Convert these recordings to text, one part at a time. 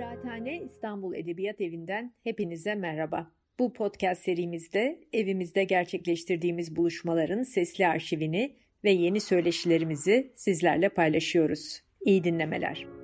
Kıraathane İstanbul Edebiyat Evi'nden hepinize merhaba. Bu podcast serimizde evimizde gerçekleştirdiğimiz buluşmaların sesli arşivini ve yeni söyleşilerimizi sizlerle paylaşıyoruz. İyi dinlemeler.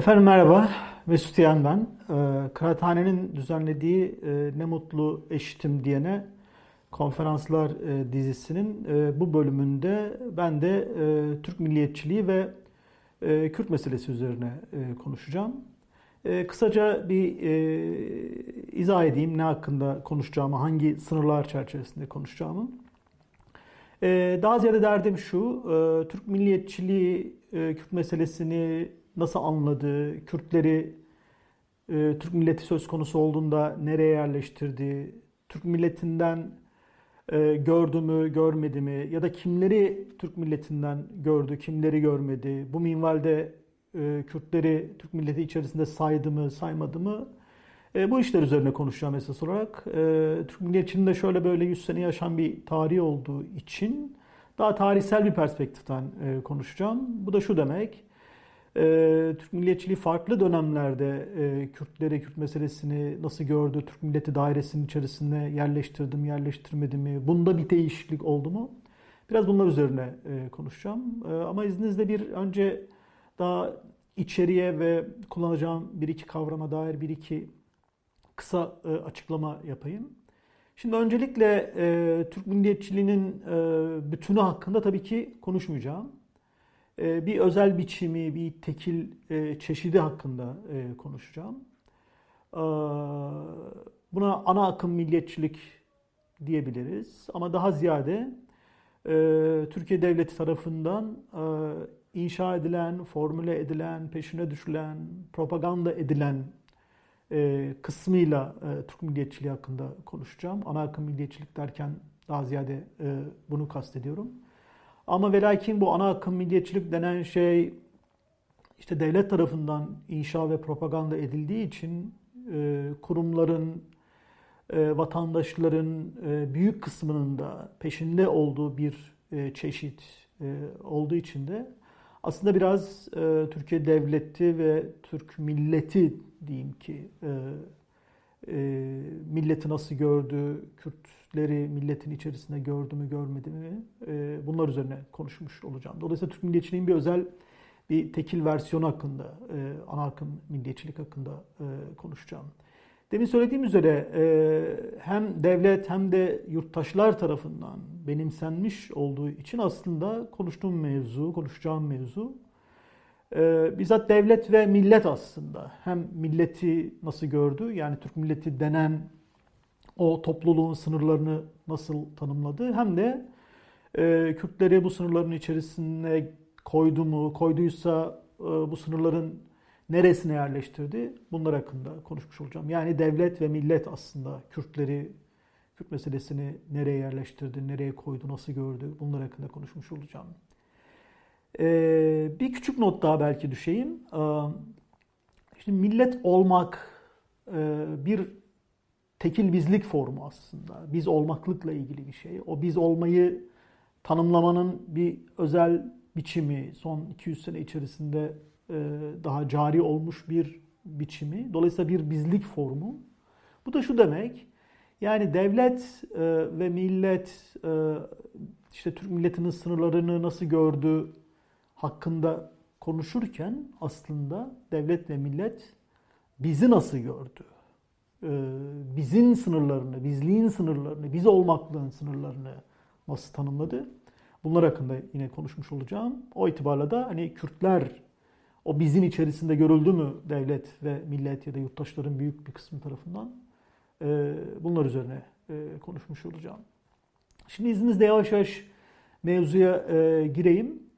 Efendim merhaba, Mesut Yan ben. Ee, Kıraathane'nin düzenlediği e, Ne Mutlu Eşitim diyene konferanslar e, dizisinin e, bu bölümünde ben de Türk milliyetçiliği ve Kürt meselesi üzerine konuşacağım. Kısaca bir izah edeyim ne hakkında konuşacağımı, hangi sınırlar çerçevesinde konuşacağımı. Daha ziyade derdim şu, Türk milliyetçiliği, Kürt meselesini nasıl anladı, Kürtleri e, Türk milleti söz konusu olduğunda nereye yerleştirdi, Türk milletinden e, gördü mü, görmedi mi ya da kimleri Türk milletinden gördü, kimleri görmedi, bu minvalde e, Kürtleri Türk milleti içerisinde saydı mı, saymadı mı? E, bu işler üzerine konuşacağım esas olarak. E, Türk milliyetçiliğinin de şöyle böyle 100 sene yaşayan bir tarihi olduğu için daha tarihsel bir perspektiften e, konuşacağım. Bu da şu demek, ee, Türk milliyetçiliği farklı dönemlerde e, Kürtleri, Kürt meselesini nasıl gördü, Türk milleti dairesinin içerisinde yerleştirdim, yerleştirmedi mi, bunda bir değişiklik oldu mu? Biraz bunlar üzerine e, konuşacağım. E, ama izninizle bir önce daha içeriye ve kullanacağım bir iki kavrama dair bir iki kısa e, açıklama yapayım. Şimdi öncelikle e, Türk milliyetçiliğinin e, bütünü hakkında tabii ki konuşmayacağım. Ee, bir özel biçimi, bir tekil e, çeşidi hakkında e, konuşacağım. Ee, buna ana akım milliyetçilik diyebiliriz ama daha ziyade e, Türkiye Devleti tarafından inşa edilen, formüle edilen, peşine düşülen, propaganda edilen kısmıyla Türk milliyetçiliği hakkında konuşacağım. Ana akım milliyetçilik derken daha ziyade bunu kastediyorum. Ama ve lakin bu ana akım milliyetçilik denen şey işte devlet tarafından inşa ve propaganda edildiği için e, kurumların, e, vatandaşların e, büyük kısmının da peşinde olduğu bir çeşit olduğu için de aslında biraz Türkiye devleti ve Türk milleti diyeyim ki milleti nasıl gördü, Kürt Kürtleri milletin içerisinde gördü mü görmedi mi e, bunlar üzerine konuşmuş olacağım. Dolayısıyla Türk milliyetçiliğin bir özel bir tekil versiyonu hakkında, e, ana akım milliyetçilik hakkında e, konuşacağım. Demin söylediğim üzere hem devlet hem de yurttaşlar tarafından benimsenmiş olduğu için aslında konuştuğum mevzu, konuşacağım mevzu bizzat devlet ve millet aslında hem milleti nasıl gördü yani Türk milleti denen o topluluğun sınırlarını nasıl tanımladı hem de e, Kürtleri bu sınırların içerisine koydu mu, koyduysa e, bu sınırların neresine yerleştirdi bunlar hakkında konuşmuş olacağım. Yani devlet ve millet aslında Kürtleri, Kürt meselesini nereye yerleştirdi, nereye koydu, nasıl gördü bunlar hakkında konuşmuş olacağım. E, bir küçük not daha belki düşeyim. E, şimdi millet olmak e, bir tekil bizlik formu aslında. Biz olmaklıkla ilgili bir şey. O biz olmayı tanımlamanın bir özel biçimi son 200 sene içerisinde e, daha cari olmuş bir biçimi. Dolayısıyla bir bizlik formu. Bu da şu demek. Yani devlet e, ve millet e, işte Türk milletinin sınırlarını nasıl gördü hakkında konuşurken aslında devlet ve millet bizi nasıl gördü? E, bizim sınırlarını, bizliğin sınırlarını, biz olmaklığın sınırlarını nasıl tanımladı? Bunlar hakkında yine konuşmuş olacağım. O itibarla da hani Kürtler o bizim içerisinde görüldü mü devlet ve millet ya da yurttaşların büyük bir kısmı tarafından e, bunlar üzerine e, konuşmuş olacağım. Şimdi izninizle yavaş yavaş mevzuya gireyim.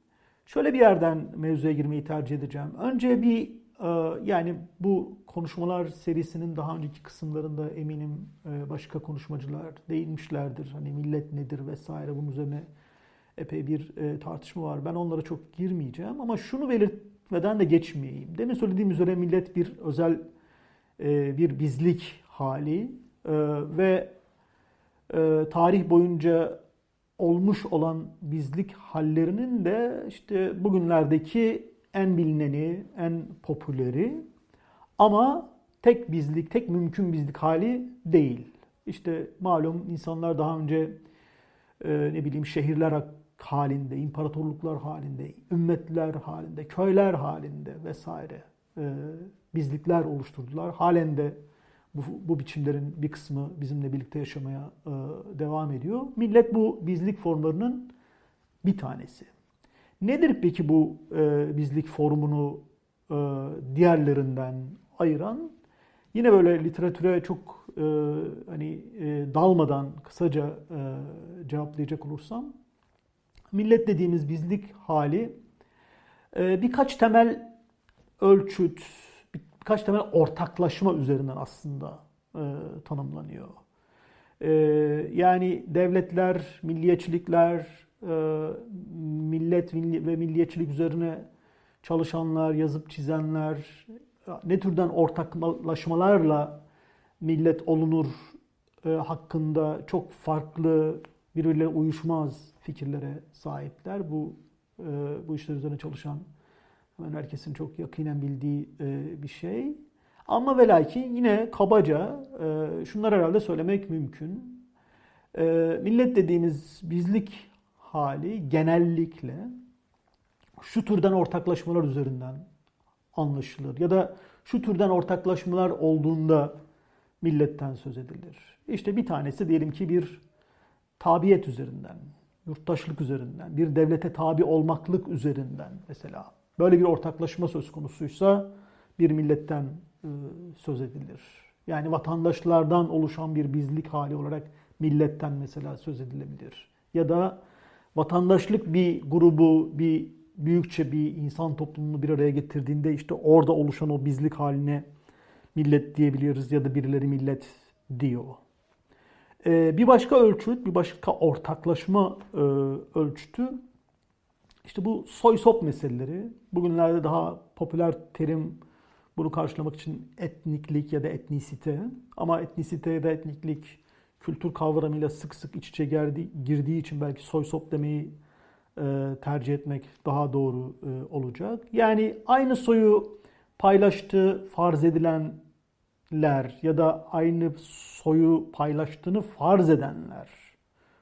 Şöyle bir yerden mevzuya girmeyi tercih edeceğim. Önce bir ee, yani bu konuşmalar serisinin daha önceki kısımlarında eminim e, başka konuşmacılar değinmişlerdir. Hani millet nedir vesaire bunun üzerine epey bir e, tartışma var. Ben onlara çok girmeyeceğim ama şunu belirtmeden de geçmeyeyim. Demin söylediğim üzere millet bir özel e, bir bizlik hali e, ve e, tarih boyunca olmuş olan bizlik hallerinin de işte bugünlerdeki en bilineni, en popüleri ama tek bizlik, tek mümkün bizlik hali değil. İşte malum insanlar daha önce e, ne bileyim şehirler halinde, imparatorluklar halinde, ümmetler halinde, köyler halinde vesaire e, bizlikler oluşturdular. Halen de bu, bu biçimlerin bir kısmı bizimle birlikte yaşamaya e, devam ediyor. Millet bu bizlik formlarının bir tanesi. Nedir peki bu e, bizlik formunu e, diğerlerinden ayıran? Yine böyle literatüre çok e, hani e, dalmadan kısaca e, cevaplayacak olursam, millet dediğimiz bizlik hali e, birkaç temel ölçüt, birkaç temel ortaklaşma üzerinden aslında e, tanımlanıyor. E, yani devletler, milliyetçilikler, e, millet ve milliyetçilik üzerine çalışanlar, yazıp çizenler, ne türden ortaklaşmalarla millet olunur e, hakkında çok farklı, birbirine uyuşmaz fikirlere sahipler. Bu e, bu işler üzerine çalışan hemen herkesin çok yakinen bildiği e, bir şey. Ama ve lakin yine kabaca e, şunlar herhalde söylemek mümkün. E, millet dediğimiz bizlik hali genellikle şu türden ortaklaşmalar üzerinden anlaşılır. Ya da şu türden ortaklaşmalar olduğunda milletten söz edilir. İşte bir tanesi diyelim ki bir tabiyet üzerinden, yurttaşlık üzerinden, bir devlete tabi olmaklık üzerinden mesela. Böyle bir ortaklaşma söz konusuysa bir milletten e, söz edilir. Yani vatandaşlardan oluşan bir bizlik hali olarak milletten mesela söz edilebilir. Ya da vatandaşlık bir grubu, bir büyükçe bir insan toplumunu bir araya getirdiğinde işte orada oluşan o bizlik haline millet diyebiliyoruz ya da birileri millet diyor. Ee, bir başka ölçüt, bir başka ortaklaşma e, ölçütü işte bu soy sop meseleleri. Bugünlerde daha popüler terim bunu karşılamak için etniklik ya da etnisite. Ama etnisite ya da etniklik kültür kavramıyla sık sık iç içe girdiği için belki soy sop demeyi e, tercih etmek daha doğru e, olacak. Yani aynı soyu paylaştığı farz edilenler ya da aynı soyu paylaştığını farz edenler.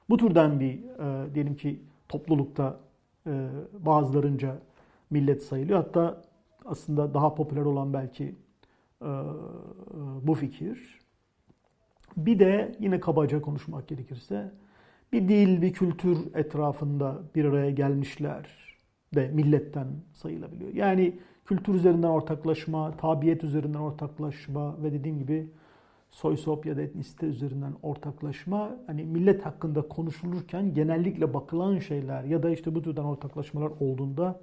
Bu türden bir e, diyelim ki toplulukta bazılarınca millet sayılıyor. Hatta aslında daha popüler olan belki bu fikir. Bir de yine kabaca konuşmak gerekirse bir dil, bir kültür etrafında bir araya gelmişler de milletten sayılabiliyor. Yani kültür üzerinden ortaklaşma, tabiyet üzerinden ortaklaşma ve dediğim gibi soy sop ya da etnisite üzerinden ortaklaşma hani millet hakkında konuşulurken genellikle bakılan şeyler ya da işte bu türden ortaklaşmalar olduğunda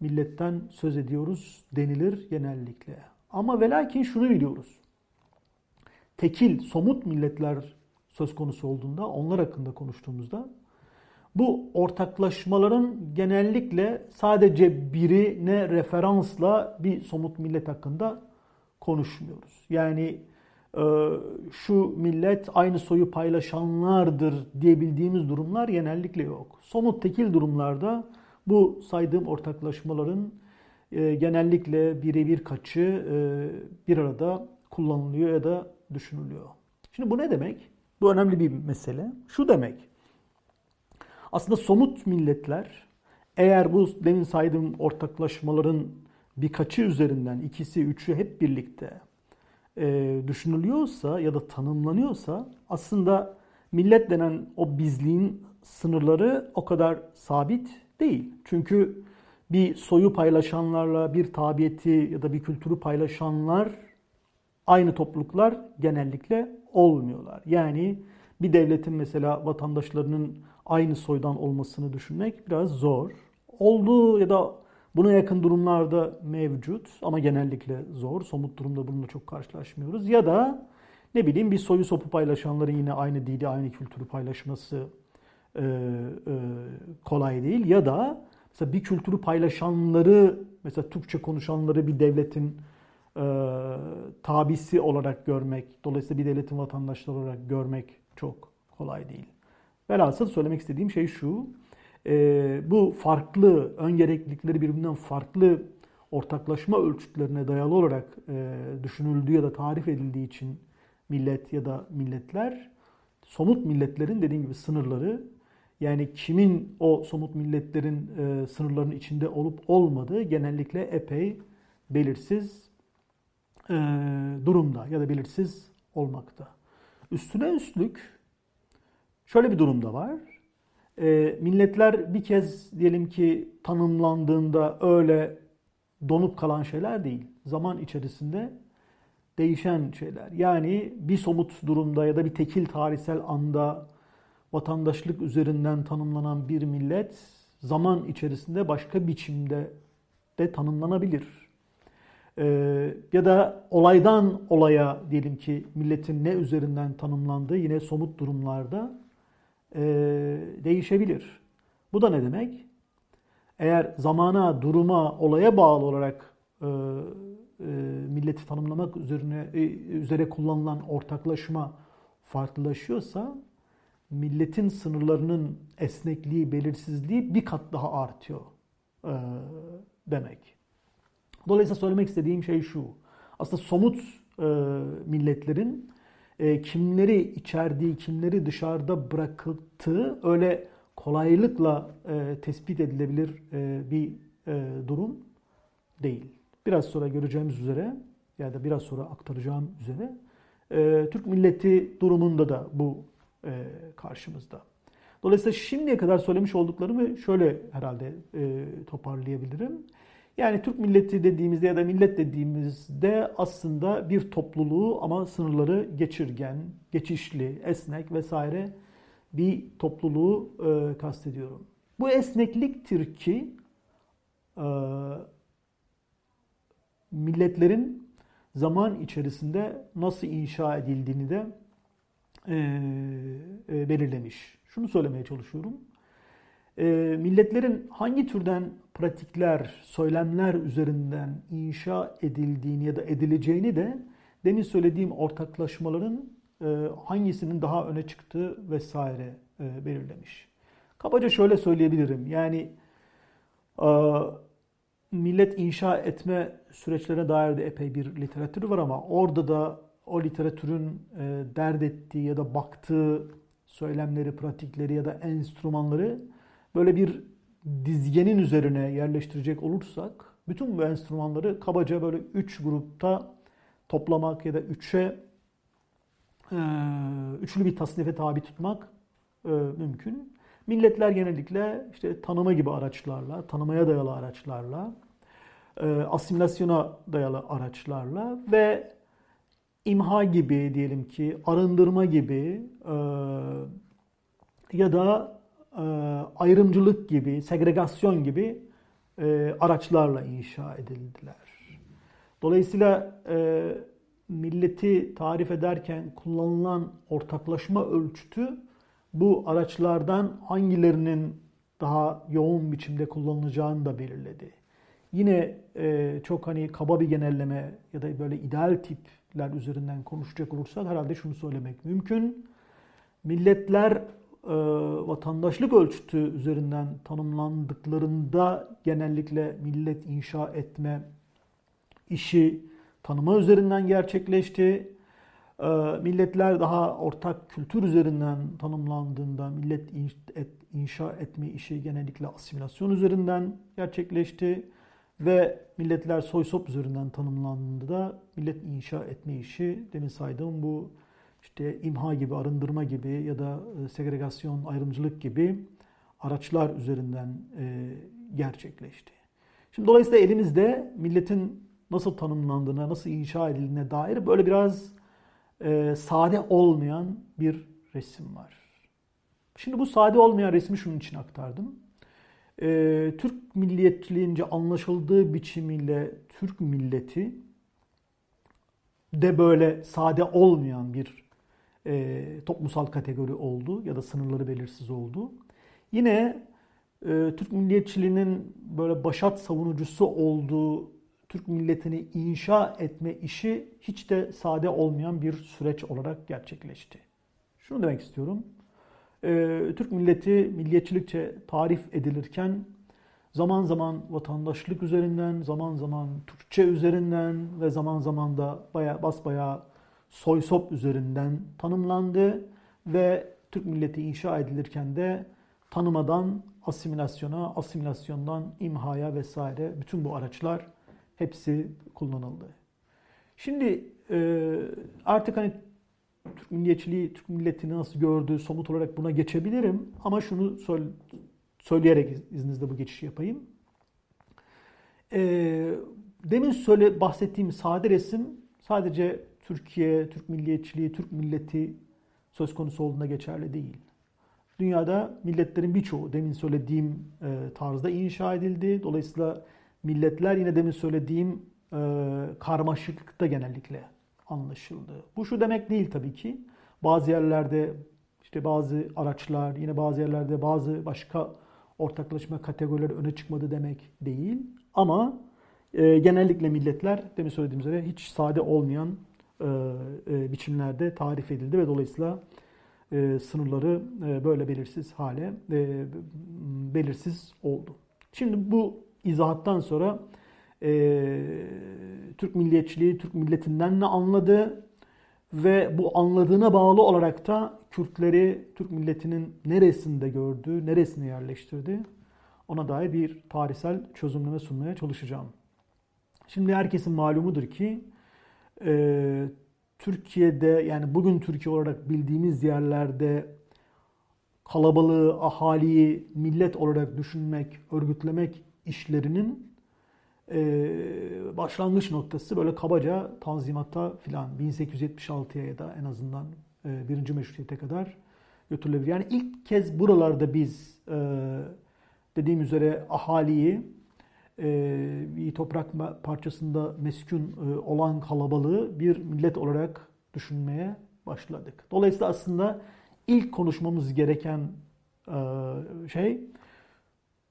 milletten söz ediyoruz denilir genellikle. Ama velakin şunu biliyoruz. Tekil, somut milletler söz konusu olduğunda, onlar hakkında konuştuğumuzda bu ortaklaşmaların genellikle sadece birine referansla bir somut millet hakkında konuşmuyoruz. Yani şu millet aynı soyu paylaşanlardır diyebildiğimiz durumlar genellikle yok. Somut tekil durumlarda bu saydığım ortaklaşmaların e, genellikle birebir kaçı e, bir arada kullanılıyor ya da düşünülüyor. Şimdi bu ne demek? Bu önemli bir mesele. Şu demek. Aslında somut milletler eğer bu demin saydığım ortaklaşmaların birkaçı üzerinden ikisi, üçü hep birlikte e, düşünülüyorsa ya da tanımlanıyorsa aslında millet denen o bizliğin sınırları o kadar sabit değil. Çünkü bir soyu paylaşanlarla bir tabiyeti ya da bir kültürü paylaşanlar aynı topluluklar genellikle olmuyorlar. Yani bir devletin mesela vatandaşlarının aynı soydan olmasını düşünmek biraz zor. Olduğu ya da buna yakın durumlarda mevcut ama genellikle zor. Somut durumda bununla çok karşılaşmıyoruz. Ya da ne bileyim bir soyu sopu paylaşanların yine aynı dili, aynı kültürü paylaşması e, e, kolay değil ya da mesela bir kültürü paylaşanları mesela Türkçe konuşanları bir devletin e, tabisi olarak görmek, dolayısıyla bir devletin vatandaşları olarak görmek çok kolay değil. Velhasıl söylemek istediğim şey şu, e, bu farklı ön gereklilikleri birbirinden farklı ortaklaşma ölçütlerine dayalı olarak e, düşünüldüğü ya da tarif edildiği için millet ya da milletler somut milletlerin dediğim gibi sınırları yani kimin o somut milletlerin e, sınırlarının içinde olup olmadığı genellikle epey belirsiz e, durumda ya da belirsiz olmakta. Üstüne üstlük şöyle bir durumda var. E, milletler bir kez diyelim ki tanımlandığında öyle donup kalan şeyler değil. Zaman içerisinde değişen şeyler. Yani bir somut durumda ya da bir tekil tarihsel anda vatandaşlık üzerinden tanımlanan bir millet zaman içerisinde başka biçimde de tanımlanabilir. Ee, ya da olaydan olaya diyelim ki milletin ne üzerinden tanımlandığı yine somut durumlarda e, değişebilir. Bu da ne demek? Eğer zamana, duruma, olaya bağlı olarak e, e, milleti tanımlamak üzerine e, üzere kullanılan ortaklaşma farklılaşıyorsa milletin sınırlarının esnekliği, belirsizliği bir kat daha artıyor e, demek. Dolayısıyla söylemek istediğim şey şu. Aslında somut e, milletlerin e, kimleri içerdiği, kimleri dışarıda bırakıldığı öyle kolaylıkla e, tespit edilebilir e, bir durum değil. Biraz sonra göreceğimiz üzere ya da biraz sonra aktaracağım üzere Türk milleti durumunda da bu karşımızda. Dolayısıyla şimdiye kadar söylemiş olduklarımı şöyle herhalde toparlayabilirim. Yani Türk milleti dediğimizde ya da millet dediğimizde aslında bir topluluğu ama sınırları geçirgen, geçişli, esnek vesaire bir topluluğu e, kastediyorum. Bu esnekliktir ki e, milletlerin zaman içerisinde nasıl inşa edildiğini de e, e, belirlemiş. Şunu söylemeye çalışıyorum. E, milletlerin hangi türden pratikler, söylemler üzerinden inşa edildiğini ya da edileceğini de demin söylediğim ortaklaşmaların e, hangisinin daha öne çıktığı vesaire e, belirlemiş. Kabaca şöyle söyleyebilirim. Yani e, millet inşa etme süreçlerine dair de epey bir literatür var ama orada da o literatürün dert ettiği ya da baktığı söylemleri, pratikleri ya da enstrümanları böyle bir dizgenin üzerine yerleştirecek olursak bütün bu enstrümanları kabaca böyle üç grupta toplamak ya da üçe e, üçlü bir tasnife tabi tutmak e, mümkün. Milletler genellikle işte tanıma gibi araçlarla, tanımaya dayalı araçlarla, e, asimilasyona dayalı araçlarla ve imha gibi diyelim ki arındırma gibi ya da ayrımcılık gibi, segregasyon gibi araçlarla inşa edildiler. Dolayısıyla milleti tarif ederken kullanılan ortaklaşma ölçütü bu araçlardan hangilerinin daha yoğun biçimde kullanılacağını da belirledi. Yine e, çok hani kaba bir genelleme ya da böyle ideal tipler üzerinden konuşacak olursak herhalde şunu söylemek mümkün. Milletler e, vatandaşlık ölçütü üzerinden tanımlandıklarında genellikle millet inşa etme işi tanıma üzerinden gerçekleşti. Ee, milletler daha ortak kültür üzerinden tanımlandığında millet inşa etme işi genellikle asimilasyon üzerinden gerçekleşti. Ve milletler soy sop üzerinden tanımlandığında da millet inşa etme işi demin saydığım bu işte imha gibi, arındırma gibi ya da e, segregasyon, ayrımcılık gibi araçlar üzerinden e, gerçekleşti. Şimdi dolayısıyla elimizde milletin nasıl tanımlandığına, nasıl inşa edildiğine dair böyle biraz e, sade olmayan bir resim var. Şimdi bu sade olmayan resmi şunun için aktardım. E, Türk milliyetçiliğince anlaşıldığı biçimiyle Türk milleti de böyle sade olmayan bir e, toplumsal kategori oldu ya da sınırları belirsiz oldu. Yine e, Türk milliyetçiliğinin böyle başat savunucusu olduğu Türk milletini inşa etme işi hiç de sade olmayan bir süreç olarak gerçekleşti. Şunu demek istiyorum. E, Türk milleti milliyetçilikçe tarif edilirken zaman zaman vatandaşlık üzerinden, zaman zaman Türkçe üzerinden ve zaman zaman da baya basbaya soy sop üzerinden tanımlandı ve Türk milleti inşa edilirken de tanımadan asimilasyona, asimilasyondan imhaya vesaire bütün bu araçlar hepsi kullanıldı. Şimdi e, artık hani Türk milliyetçiliği, Türk milletini nasıl gördüğü somut olarak buna geçebilirim. Ama şunu söyleyerek izninizle bu geçişi yapayım. E, demin söyle bahsettiğim sade resim sadece Türkiye, Türk milliyetçiliği, Türk milleti söz konusu olduğunda geçerli değil. Dünyada milletlerin birçoğu demin söylediğim e, tarzda inşa edildi. Dolayısıyla milletler yine demin söylediğim e, karmaşıklıkta genellikle anlaşıldı. Bu şu demek değil tabii ki. Bazı yerlerde işte bazı araçlar, yine bazı yerlerde bazı başka ortaklaşma kategorileri öne çıkmadı demek değil. Ama e, genellikle milletler demin söylediğim üzere hiç sade olmayan biçimlerde tarif edildi ve dolayısıyla e, sınırları e, böyle belirsiz hale e, belirsiz oldu. Şimdi bu izahattan sonra e, Türk milliyetçiliği, Türk milletinden ne anladı ve bu anladığına bağlı olarak da Kürtleri Türk milletinin neresinde gördü, neresine yerleştirdi ona dair bir tarihsel çözümleme sunmaya çalışacağım. Şimdi herkesin malumudur ki e, Türkiye'de yani bugün Türkiye olarak bildiğimiz yerlerde kalabalığı, ahaliyi millet olarak düşünmek, örgütlemek işlerinin e, başlangıç noktası böyle kabaca Tanzimat'ta filan 1876'ya ya da en azından e, birinci meşrutiyete kadar götürülebilir. Yani ilk kez buralarda biz e, dediğim üzere ahaliyi bir toprak parçasında meskun e, olan kalabalığı bir millet olarak düşünmeye başladık. Dolayısıyla aslında ilk konuşmamız gereken e, şey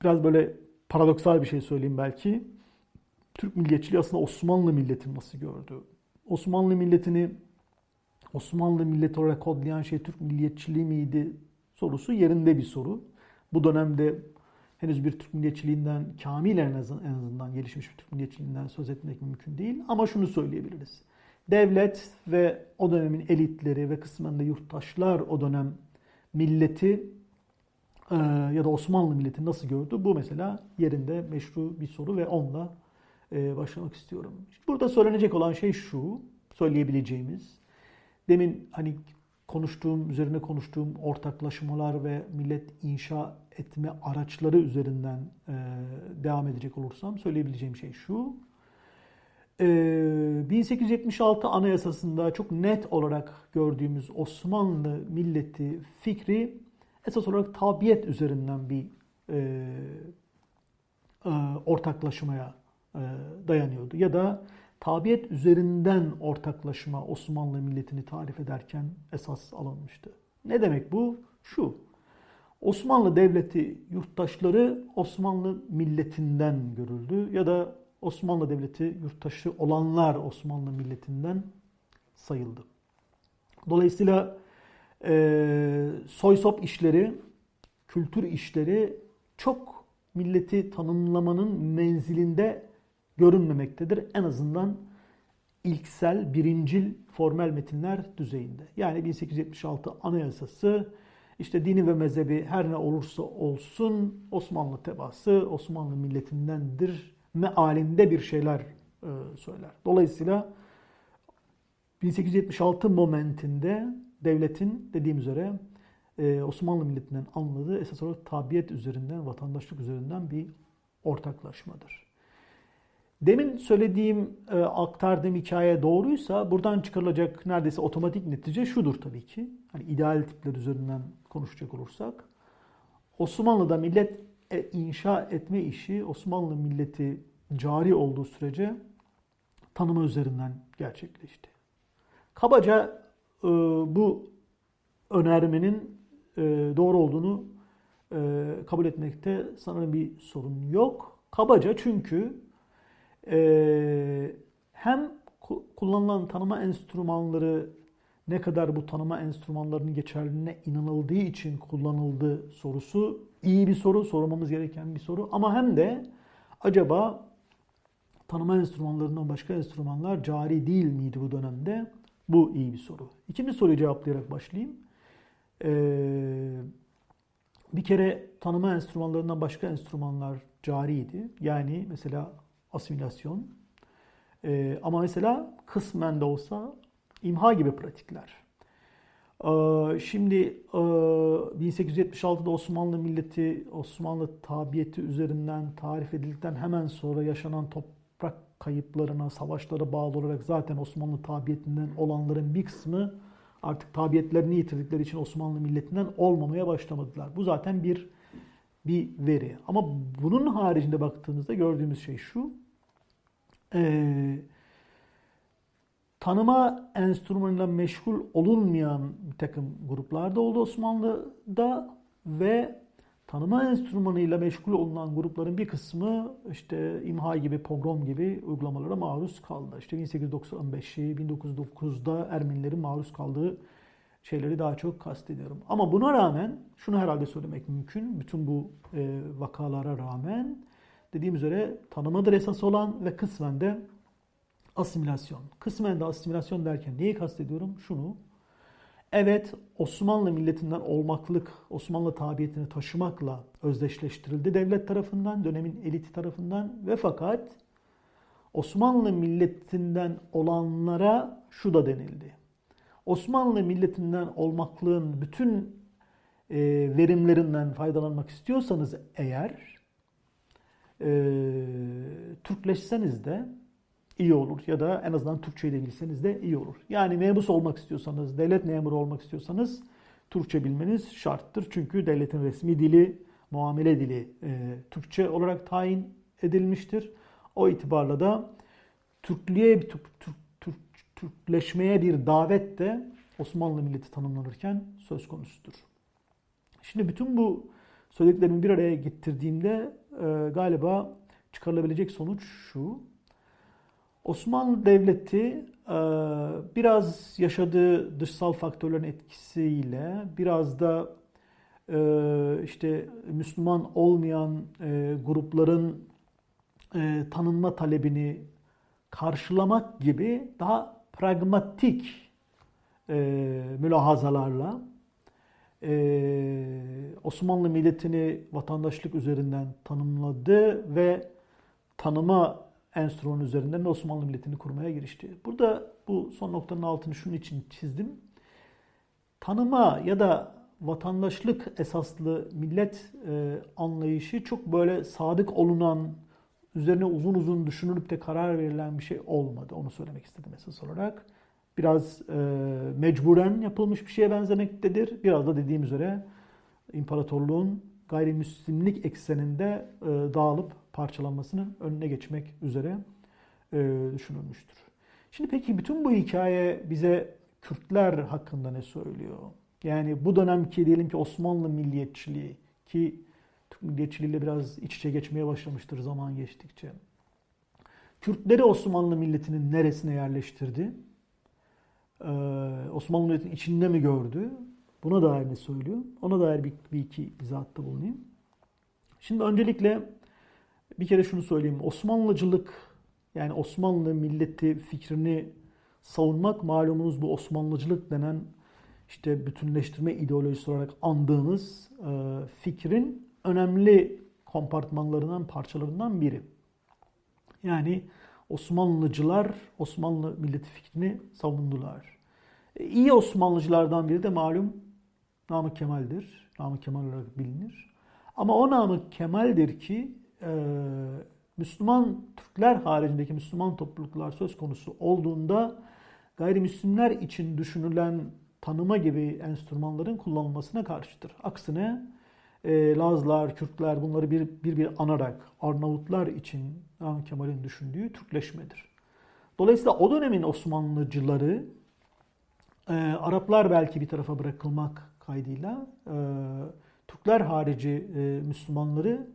biraz böyle paradoksal bir şey söyleyeyim belki. Türk milliyetçiliği aslında Osmanlı milletini nasıl gördü? Osmanlı milletini Osmanlı milleti olarak kodlayan şey Türk milliyetçiliği miydi sorusu yerinde bir soru. Bu dönemde henüz bir Türk milliyetçiliğinden kamil en azından gelişmiş bir Türk milliyetçiliğinden söz etmek mümkün değil. Ama şunu söyleyebiliriz. Devlet ve o dönemin elitleri ve kısmen de yurttaşlar o dönem milleti e, ya da Osmanlı milleti nasıl gördü? Bu mesela yerinde meşru bir soru ve onunla e, başlamak istiyorum. Burada söylenecek olan şey şu, söyleyebileceğimiz. Demin hani konuştuğum, üzerine konuştuğum ortaklaşmalar ve millet inşa etme araçları üzerinden e, devam edecek olursam söyleyebileceğim şey şu. E, 1876 Anayasası'nda çok net olarak gördüğümüz Osmanlı milleti fikri esas olarak tabiyet üzerinden bir e, e, ortaklaşmaya e, dayanıyordu. Ya da tabiyet üzerinden ortaklaşma Osmanlı milletini tarif ederken esas alınmıştı. Ne demek bu? Şu, Osmanlı Devleti yurttaşları Osmanlı milletinden görüldü ya da Osmanlı Devleti yurttaşı olanlar Osmanlı milletinden sayıldı. Dolayısıyla e, soysop işleri, kültür işleri çok milleti tanımlamanın menzilinde görünmemektedir. En azından ilksel, birincil formel metinler düzeyinde. Yani 1876 Anayasası işte dini ve mezhebi her ne olursa olsun Osmanlı tebası Osmanlı milletindendir mealinde bir şeyler e, söyler. Dolayısıyla 1876 momentinde devletin dediğim üzere e, Osmanlı milletinden anladığı esas olarak tabiyet üzerinden, vatandaşlık üzerinden bir ortaklaşmadır. Demin söylediğim, e, aktardığım hikaye doğruysa buradan çıkarılacak neredeyse otomatik netice şudur tabii ki. Hani ideal tipler üzerinden konuşacak olursak. Osmanlı'da millet e, inşa etme işi Osmanlı milleti cari olduğu sürece tanıma üzerinden gerçekleşti. Kabaca e, bu önermenin e, doğru olduğunu e, kabul etmekte sanırım bir sorun yok. Kabaca çünkü e, hem kullanılan tanıma enstrümanları ne kadar bu tanıma enstrümanlarının geçerliliğine inanıldığı için kullanıldı sorusu iyi bir soru, sormamız gereken bir soru. Ama hem de acaba tanıma enstrümanlarından başka enstrümanlar cari değil miydi bu dönemde? Bu iyi bir soru. İkinci soruyu cevaplayarak başlayayım. Ee, bir kere tanıma enstrümanlarından başka enstrümanlar cariydi. Yani mesela asimilasyon. Ee, ama mesela kısmen de olsa imha gibi pratikler. Ee, şimdi 1876'da e, Osmanlı milleti, Osmanlı tabiyeti üzerinden tarif edildikten hemen sonra yaşanan toprak kayıplarına, savaşlara bağlı olarak zaten Osmanlı tabiyetinden olanların bir kısmı artık tabiyetlerini yitirdikleri için Osmanlı milletinden olmamaya başlamadılar. Bu zaten bir bir veri. Ama bunun haricinde baktığımızda gördüğümüz şey şu. Ee, tanıma enstrümanıyla meşgul olunmayan bir takım gruplar da oldu Osmanlı'da ve tanıma enstrümanıyla meşgul olunan grupların bir kısmı işte imha gibi, pogrom gibi uygulamalara maruz kaldı. İşte 1895'i, 1909'da Ermenilerin maruz kaldığı şeyleri daha çok kastediyorum. Ama buna rağmen şunu herhalde söylemek mümkün. Bütün bu e, vakalara rağmen dediğim üzere tanımadır esas olan ve kısmen de asimilasyon. Kısmen de asimilasyon derken neyi kastediyorum? Şunu. Evet Osmanlı milletinden olmaklık, Osmanlı tabiyetini taşımakla özdeşleştirildi devlet tarafından, dönemin eliti tarafından ve fakat Osmanlı milletinden olanlara şu da denildi. Osmanlı milletinden olmaklığın bütün e, verimlerinden faydalanmak istiyorsanız eğer e, Türkleşseniz de iyi olur. Ya da en azından Türkçeyi de bilseniz de iyi olur. Yani mebus olmak istiyorsanız, devlet memuru olmak istiyorsanız Türkçe bilmeniz şarttır. Çünkü devletin resmi dili, muamele dili e, Türkçe olarak tayin edilmiştir. O itibarla da Türklüğe, Türk, Türk, Türk, Türkleşmeye bir davet de Osmanlı milleti tanımlanırken söz konusudur. Şimdi bütün bu söylediklerimi bir araya getirdiğimde e, galiba çıkarılabilecek sonuç şu. Osmanlı Devleti e, biraz yaşadığı dışsal faktörlerin etkisiyle biraz da e, işte Müslüman olmayan e, grupların tanınma talebini karşılamak gibi daha pragmatik mülahazalarla Osmanlı milletini vatandaşlık üzerinden tanımladı ve tanıma enstrüman üzerinden Osmanlı milletini kurmaya girişti. Burada bu son noktanın altını şunun için çizdim. Tanıma ya da vatandaşlık esaslı millet e, anlayışı çok böyle sadık olunan, üzerine uzun uzun düşünülüp de karar verilen bir şey olmadı. Onu söylemek istedim esas olarak. Biraz e, mecburen yapılmış bir şeye benzemektedir. Biraz da dediğim üzere imparatorluğun gayrimüslimlik ekseninde e, dağılıp parçalanmasının önüne geçmek üzere e, düşünülmüştür. Şimdi peki bütün bu hikaye bize Kürtler hakkında ne söylüyor? Yani bu dönemki diyelim ki Osmanlı milliyetçiliği ki Türk milliyetçiliğiyle biraz iç içe geçmeye başlamıştır zaman geçtikçe. Kürtleri Osmanlı milletinin neresine yerleştirdi? Ee, Osmanlı milletinin içinde mi gördü? Buna dair ne söylüyor? Ona dair bir, bir iki izahatta bulunayım. Şimdi öncelikle bir kere şunu söyleyeyim. Osmanlıcılık yani Osmanlı milleti fikrini savunmak malumunuz bu Osmanlıcılık denen işte bütünleştirme ideolojisi olarak andığımız e, fikrin önemli kompartmanlarından, parçalarından biri. Yani Osmanlıcılar Osmanlı milleti fikrini savundular. E, iyi Osmanlıcılardan biri de malum Namık Kemal'dir. Namık Kemal olarak bilinir. Ama o Namık Kemal'dir ki e, Müslüman Türkler haricindeki Müslüman topluluklar söz konusu olduğunda gayrimüslimler için düşünülen tanıma gibi enstrümanların kullanılmasına karşıdır. Aksine e, Lazlar, Kürtler bunları bir, bir bir anarak Arnavutlar için Namık Kemal'in düşündüğü Türkleşmedir. Dolayısıyla o dönemin Osmanlıcıları e, Araplar belki bir tarafa bırakılmak kaydıyla e, Türkler harici e, Müslümanları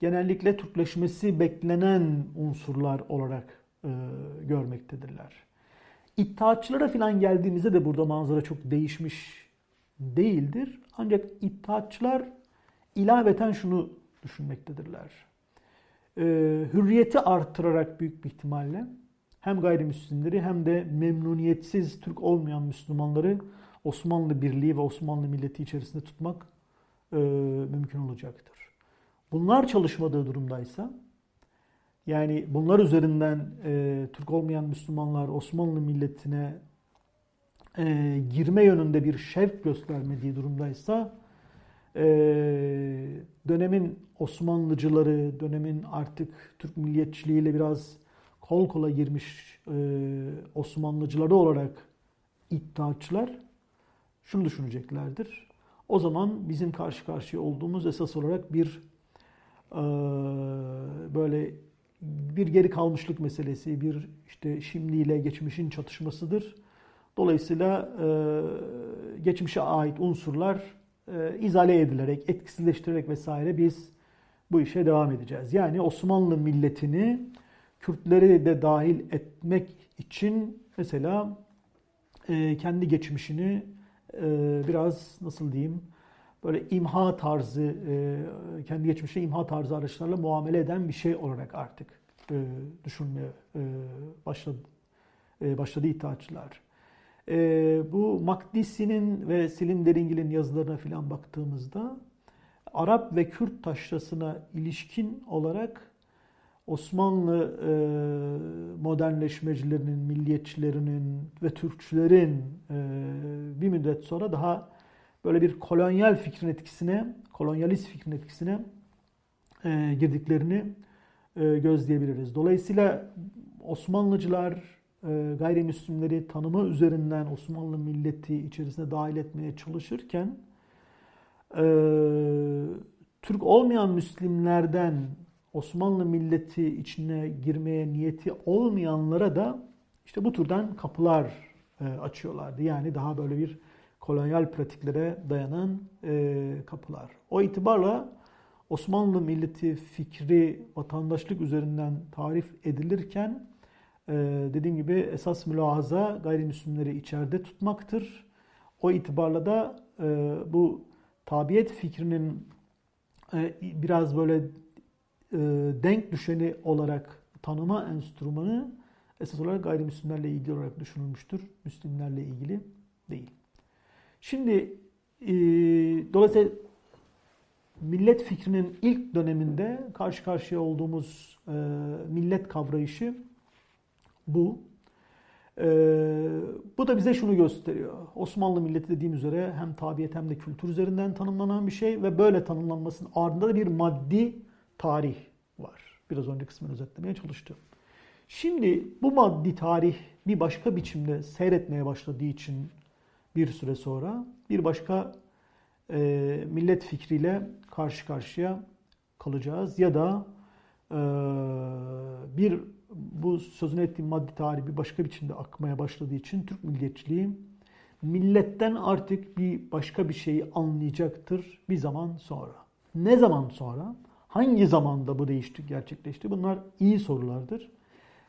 genellikle Türkleşmesi beklenen unsurlar olarak e, görmektedirler. İttihatçılara falan geldiğimizde de burada manzara çok değişmiş değildir. Ancak İttihatçılar ilaveten şunu düşünmektedirler. E, hürriyeti artırarak büyük bir ihtimalle hem gayrimüslimleri hem de memnuniyetsiz Türk olmayan Müslümanları Osmanlı Birliği ve Osmanlı milleti içerisinde tutmak e, mümkün olacaktır. Bunlar çalışmadığı durumdaysa yani bunlar üzerinden e, Türk olmayan Müslümanlar Osmanlı milletine e, girme yönünde bir şevk göstermediği durumdaysa e, dönemin Osmanlıcıları, dönemin artık Türk milliyetçiliğiyle biraz kol kola girmiş e, Osmanlıcıları olarak iddiaçılar şunu düşüneceklerdir. O zaman bizim karşı karşıya olduğumuz esas olarak bir e, böyle bir geri kalmışlık meselesi, bir işte şimdiyle geçmişin çatışmasıdır. Dolayısıyla e, geçmişe ait unsurlar e, izale edilerek, etkisizleştirerek vesaire biz bu işe devam edeceğiz. Yani Osmanlı milletini Kürtleri de dahil etmek için mesela e, kendi geçmişini e, biraz nasıl diyeyim böyle imha tarzı, kendi geçmişine imha tarzı araçlarla muamele eden bir şey olarak artık düşünmeye başladı, başladı iddiaçılar. E, bu Makdisi'nin ve Selim Deringil'in yazılarına filan baktığımızda Arap ve Kürt taşrasına ilişkin olarak Osmanlı e, modernleşmecilerinin, milliyetçilerinin ve Türkçülerin e, bir müddet sonra daha böyle bir kolonyal fikrin etkisine, kolonyalist fikrin etkisine e, girdiklerini e, gözleyebiliriz. Dolayısıyla Osmanlıcılar gayrimüslimleri tanımı üzerinden Osmanlı milleti içerisine dahil etmeye çalışırken e, Türk olmayan Müslimlerden Osmanlı milleti içine girmeye niyeti olmayanlara da işte bu türden kapılar e, açıyorlardı. Yani daha böyle bir kolonyal pratiklere dayanan e, kapılar. O itibarla Osmanlı milleti fikri vatandaşlık üzerinden tarif edilirken e, dediğim gibi esas mülahaza gayrimüslimleri içeride tutmaktır. O itibarla da e, bu tabiyet fikrinin e, biraz böyle e, denk düşeni olarak tanıma enstrümanı esas olarak gayrimüslimlerle ilgili olarak düşünülmüştür. Müslimlerle ilgili değil. Şimdi dolayısıyla millet fikrinin ilk döneminde karşı karşıya olduğumuz millet kavrayışı bu. E, bu da bize şunu gösteriyor. Osmanlı milleti dediğim üzere hem tabiyet hem de kültür üzerinden tanımlanan bir şey ve böyle tanımlanmasının ardında da bir maddi tarih var. Biraz önce kısmını özetlemeye çalıştım. Şimdi bu maddi tarih bir başka biçimde seyretmeye başladığı için bir süre sonra bir başka e, millet fikriyle karşı karşıya kalacağız. Ya da e, bir bu sözünü ettiğim maddi tarih bir başka biçimde akmaya başladığı için Türk milliyetçiliği milletten artık bir başka bir şeyi anlayacaktır bir zaman sonra. Ne zaman sonra? Hangi zamanda bu değişti, gerçekleşti? Bunlar iyi sorulardır.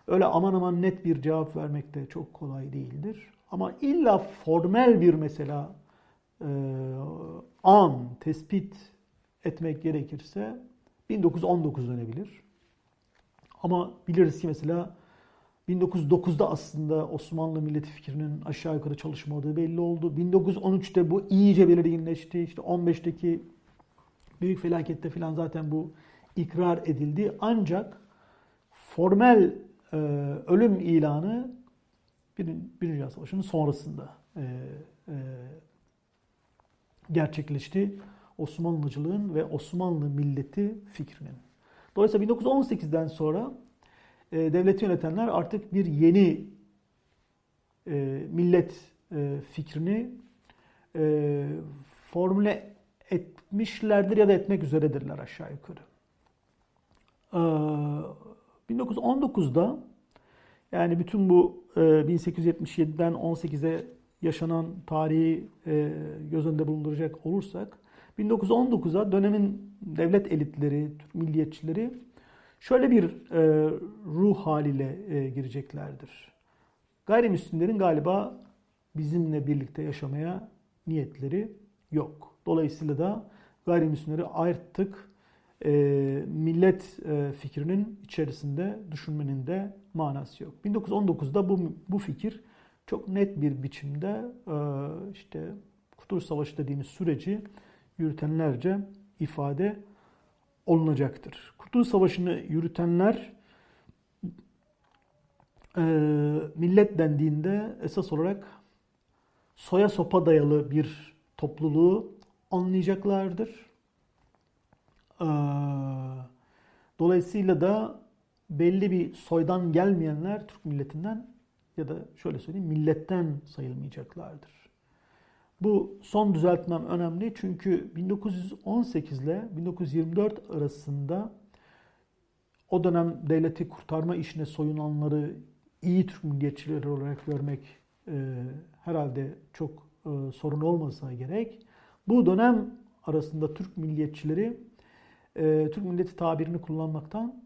Öyle aman aman net bir cevap vermek de çok kolay değildir. Ama illa formel bir mesela e, an tespit etmek gerekirse 1919 dönebilir. Ama biliriz ki mesela 1909'da aslında Osmanlı milleti fikrinin aşağı yukarı çalışmadığı belli oldu. 1913'te bu iyice belirginleşti. İşte 15'teki büyük felakette falan zaten bu ikrar edildi. Ancak formel e, ölüm ilanı Birinci Dünya Savaşı'nın sonrasında e, e, gerçekleşti. Osmanlıcılığın ve Osmanlı milleti fikrinin. Dolayısıyla 1918'den sonra e, devleti yönetenler artık bir yeni e, millet e, fikrini e, formüle etmişlerdir ya da etmek üzeredirler aşağı yukarı. E, 1919'da yani bütün bu 1877'den 18'e yaşanan tarihi e, göz önünde bulunduracak olursak 1919'a dönemin devlet elitleri, Türk milliyetçileri şöyle bir e, ruh haliyle e, gireceklerdir. Gayrimüslimlerin galiba bizimle birlikte yaşamaya niyetleri yok. Dolayısıyla da gayrimüslimleri artık e, millet e, fikrinin içerisinde düşünmenin de manası yok. 1919'da bu, bu fikir çok net bir biçimde e, işte Kurtuluş Savaşı dediğimiz süreci yürütenlerce ifade olunacaktır. Kurtuluş Savaşı'nı yürütenler e, millet dendiğinde esas olarak soya sopa dayalı bir topluluğu anlayacaklardır. E, dolayısıyla da belli bir soydan gelmeyenler Türk milletinden ya da şöyle söyleyeyim milletten sayılmayacaklardır. Bu son düzeltmem önemli çünkü 1918 ile 1924 arasında o dönem devleti kurtarma işine soyunanları iyi Türk milliyetçileri olarak görmek e, herhalde çok e, sorun olmasa gerek. Bu dönem arasında Türk milliyetçileri e, Türk milleti tabirini kullanmaktan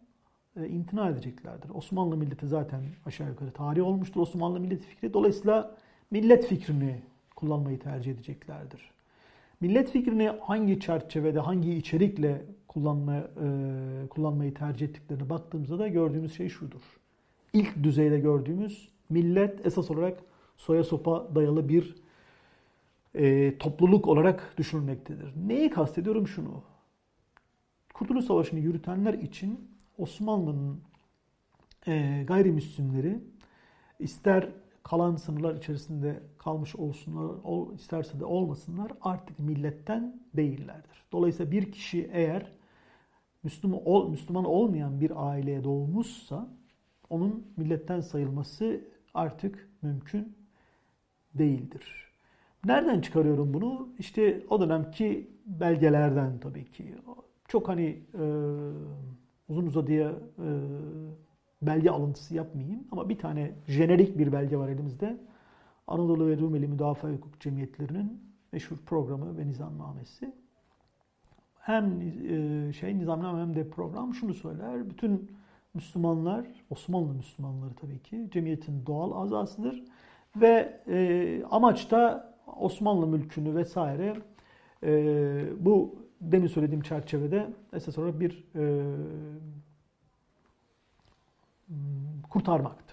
e, imtina edeceklerdir. Osmanlı milleti zaten aşağı yukarı tarih olmuştur. Osmanlı milleti fikri dolayısıyla millet fikrini kullanmayı tercih edeceklerdir. Millet fikrini hangi çerçevede, hangi içerikle kullanma, e, kullanmayı tercih ettiklerine baktığımızda da gördüğümüz şey şudur. İlk düzeyde gördüğümüz millet esas olarak soya sopa dayalı bir e, topluluk olarak düşünülmektedir. Neyi kastediyorum şunu? Kurtuluş Savaşı'nı yürütenler için Osmanlı'nın e, gayrimüslimleri ister kalan sınırlar içerisinde kalmış olsunlar, ol, isterse de olmasınlar artık milletten değillerdir. Dolayısıyla bir kişi eğer Müslüman, ol, Müslüman olmayan bir aileye doğmuşsa onun milletten sayılması artık mümkün değildir. Nereden çıkarıyorum bunu? İşte o dönemki belgelerden tabii ki. Çok hani e, uzun uzadıya e, belge alıntısı yapmayayım ama bir tane jenerik bir belge var elimizde. Anadolu ve Rumeli Müdafaa Hukuk Cemiyetlerinin meşhur programı ve nizamnamesi. Hem e, şey nizamname hem de program şunu söyler. Bütün Müslümanlar, Osmanlı Müslümanları tabii ki cemiyetin doğal azasıdır. Ve e, amaç da Osmanlı mülkünü vesaire e, bu demin söylediğim çerçevede esas olarak bir e, kurtarmaktır.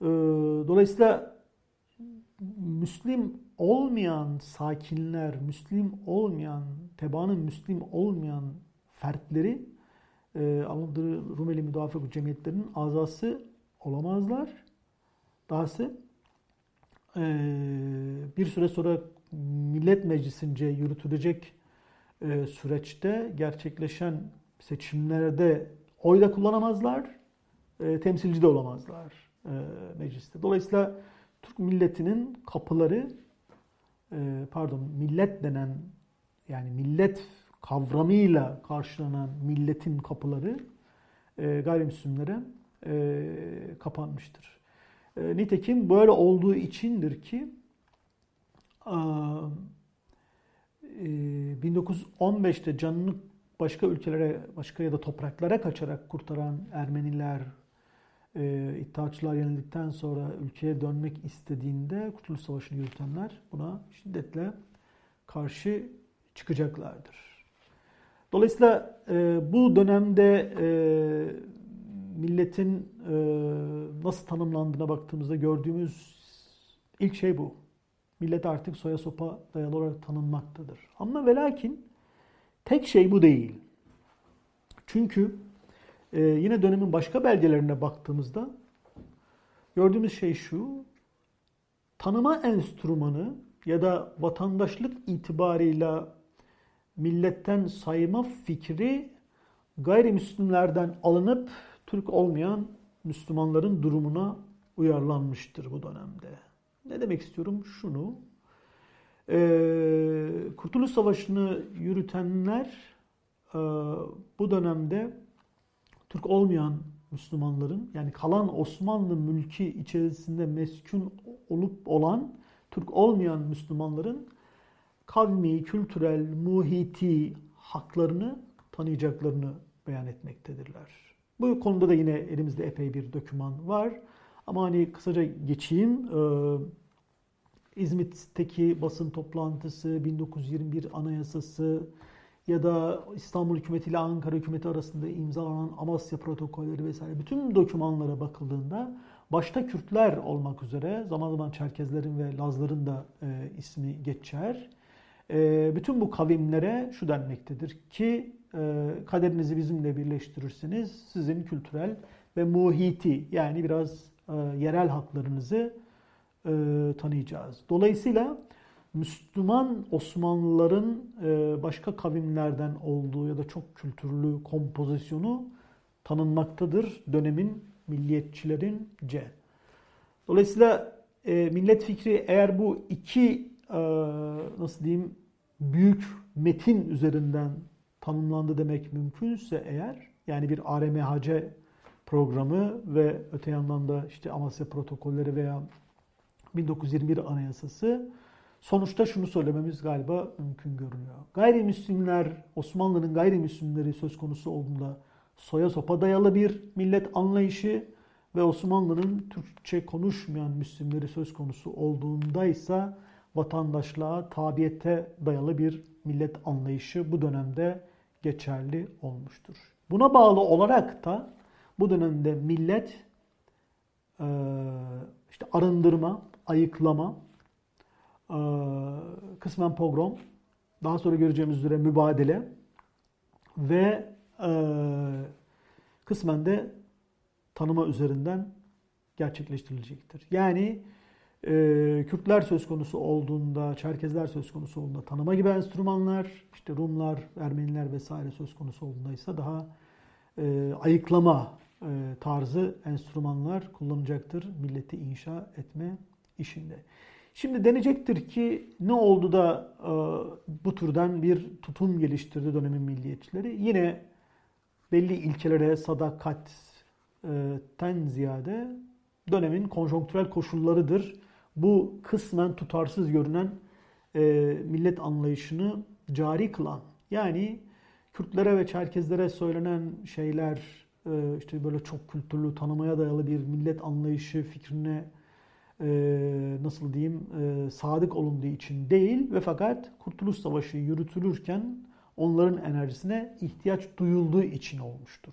Ee, dolayısıyla Müslim olmayan sakinler, Müslim olmayan, tebaanın Müslim olmayan fertleri e, Anadolu Rumeli Müdafaa Cemiyetlerinin azası olamazlar. Dahası e, bir süre sonra Millet Meclisince yürütülecek e, süreçte gerçekleşen seçimlerde oy da kullanamazlar, e, temsilci de olamazlar mecliste. Dolayısıyla Türk milletinin kapıları, e, pardon millet denen yani millet kavramıyla karşılanan milletin kapıları e, gayrimüslimlere e, kapanmıştır. E, nitekim böyle olduğu içindir ki e, 1915'te canını başka ülkelere, başka ya da topraklara kaçarak kurtaran Ermeniler, e, İttihatçılar yenildikten sonra ülkeye dönmek istediğinde Kurtuluş Savaşı'nı yürütenler buna şiddetle karşı çıkacaklardır. Dolayısıyla e, bu dönemde e, milletin e, nasıl tanımlandığına baktığımızda gördüğümüz ilk şey bu. Millet artık soya sopa dayalı olarak tanınmaktadır. Ama ve lakin Tek şey bu değil. Çünkü e, yine dönemin başka belgelerine baktığımızda gördüğümüz şey şu. Tanıma enstrümanı ya da vatandaşlık itibarıyla milletten sayma fikri gayrimüslimlerden alınıp Türk olmayan Müslümanların durumuna uyarlanmıştır bu dönemde. Ne demek istiyorum? Şunu, ee, Kurtuluş Savaşı'nı yürütenler e, bu dönemde Türk olmayan Müslümanların yani kalan Osmanlı mülki içerisinde meskun olup olan Türk olmayan Müslümanların kavmi, kültürel, muhiti haklarını tanıyacaklarını beyan etmektedirler. Bu konuda da yine elimizde epey bir doküman var. Ama hani kısaca geçeyim. Ee, İzmit'teki basın toplantısı, 1921 Anayasası ya da İstanbul Hükümeti ile Ankara Hükümeti arasında imzalanan Amasya protokolleri vesaire bütün dokümanlara bakıldığında başta Kürtler olmak üzere zaman zaman Çerkezlerin ve Lazların da e, ismi geçer. E, bütün bu kavimlere şu denmektedir ki e, kaderinizi bizimle birleştirirseniz sizin kültürel ve muhiti yani biraz e, yerel haklarınızı e, tanıyacağız. Dolayısıyla Müslüman Osmanlıların e, başka kavimlerden olduğu ya da çok kültürlü kompozisyonu tanınmaktadır dönemin milliyetçilerince. Dolayısıyla e, millet fikri eğer bu iki nasıl diyeyim büyük metin üzerinden tanımlandı demek mümkünse eğer yani bir ARMHC programı ve öte yandan da işte Amasya protokolleri veya 1921 Anayasası sonuçta şunu söylememiz galiba mümkün görünüyor. Gayrimüslimler, Osmanlı'nın gayrimüslimleri söz konusu olduğunda soya sopa dayalı bir millet anlayışı ve Osmanlı'nın Türkçe konuşmayan Müslümleri söz konusu olduğunda ise vatandaşlığa, tabiyete dayalı bir millet anlayışı bu dönemde geçerli olmuştur. Buna bağlı olarak da bu dönemde millet işte arındırma, ayıklama, kısmen pogrom, daha sonra göreceğimiz üzere mübadele ve kısmen de tanıma üzerinden gerçekleştirilecektir. Yani e, Kürtler söz konusu olduğunda, Çerkezler söz konusu olduğunda tanıma gibi enstrümanlar, işte Rumlar, Ermeniler vesaire söz konusu olduğunda ise daha e, ayıklama e, tarzı enstrümanlar kullanacaktır milleti inşa etme işinde. Şimdi denecektir ki ne oldu da e, bu türden bir tutum geliştirdi dönemin milliyetçileri? Yine belli ilkelere sadakatten ziyade dönemin konjonktürel koşullarıdır. Bu kısmen tutarsız görünen e, millet anlayışını cari kılan. Yani Kürtlere ve Çerkezlere söylenen şeyler e, işte böyle çok kültürlü tanımaya dayalı bir millet anlayışı fikrine e, nasıl diyeyim e, sadık olunduğu için değil ve fakat Kurtuluş Savaşı yürütülürken onların enerjisine ihtiyaç duyulduğu için olmuştur.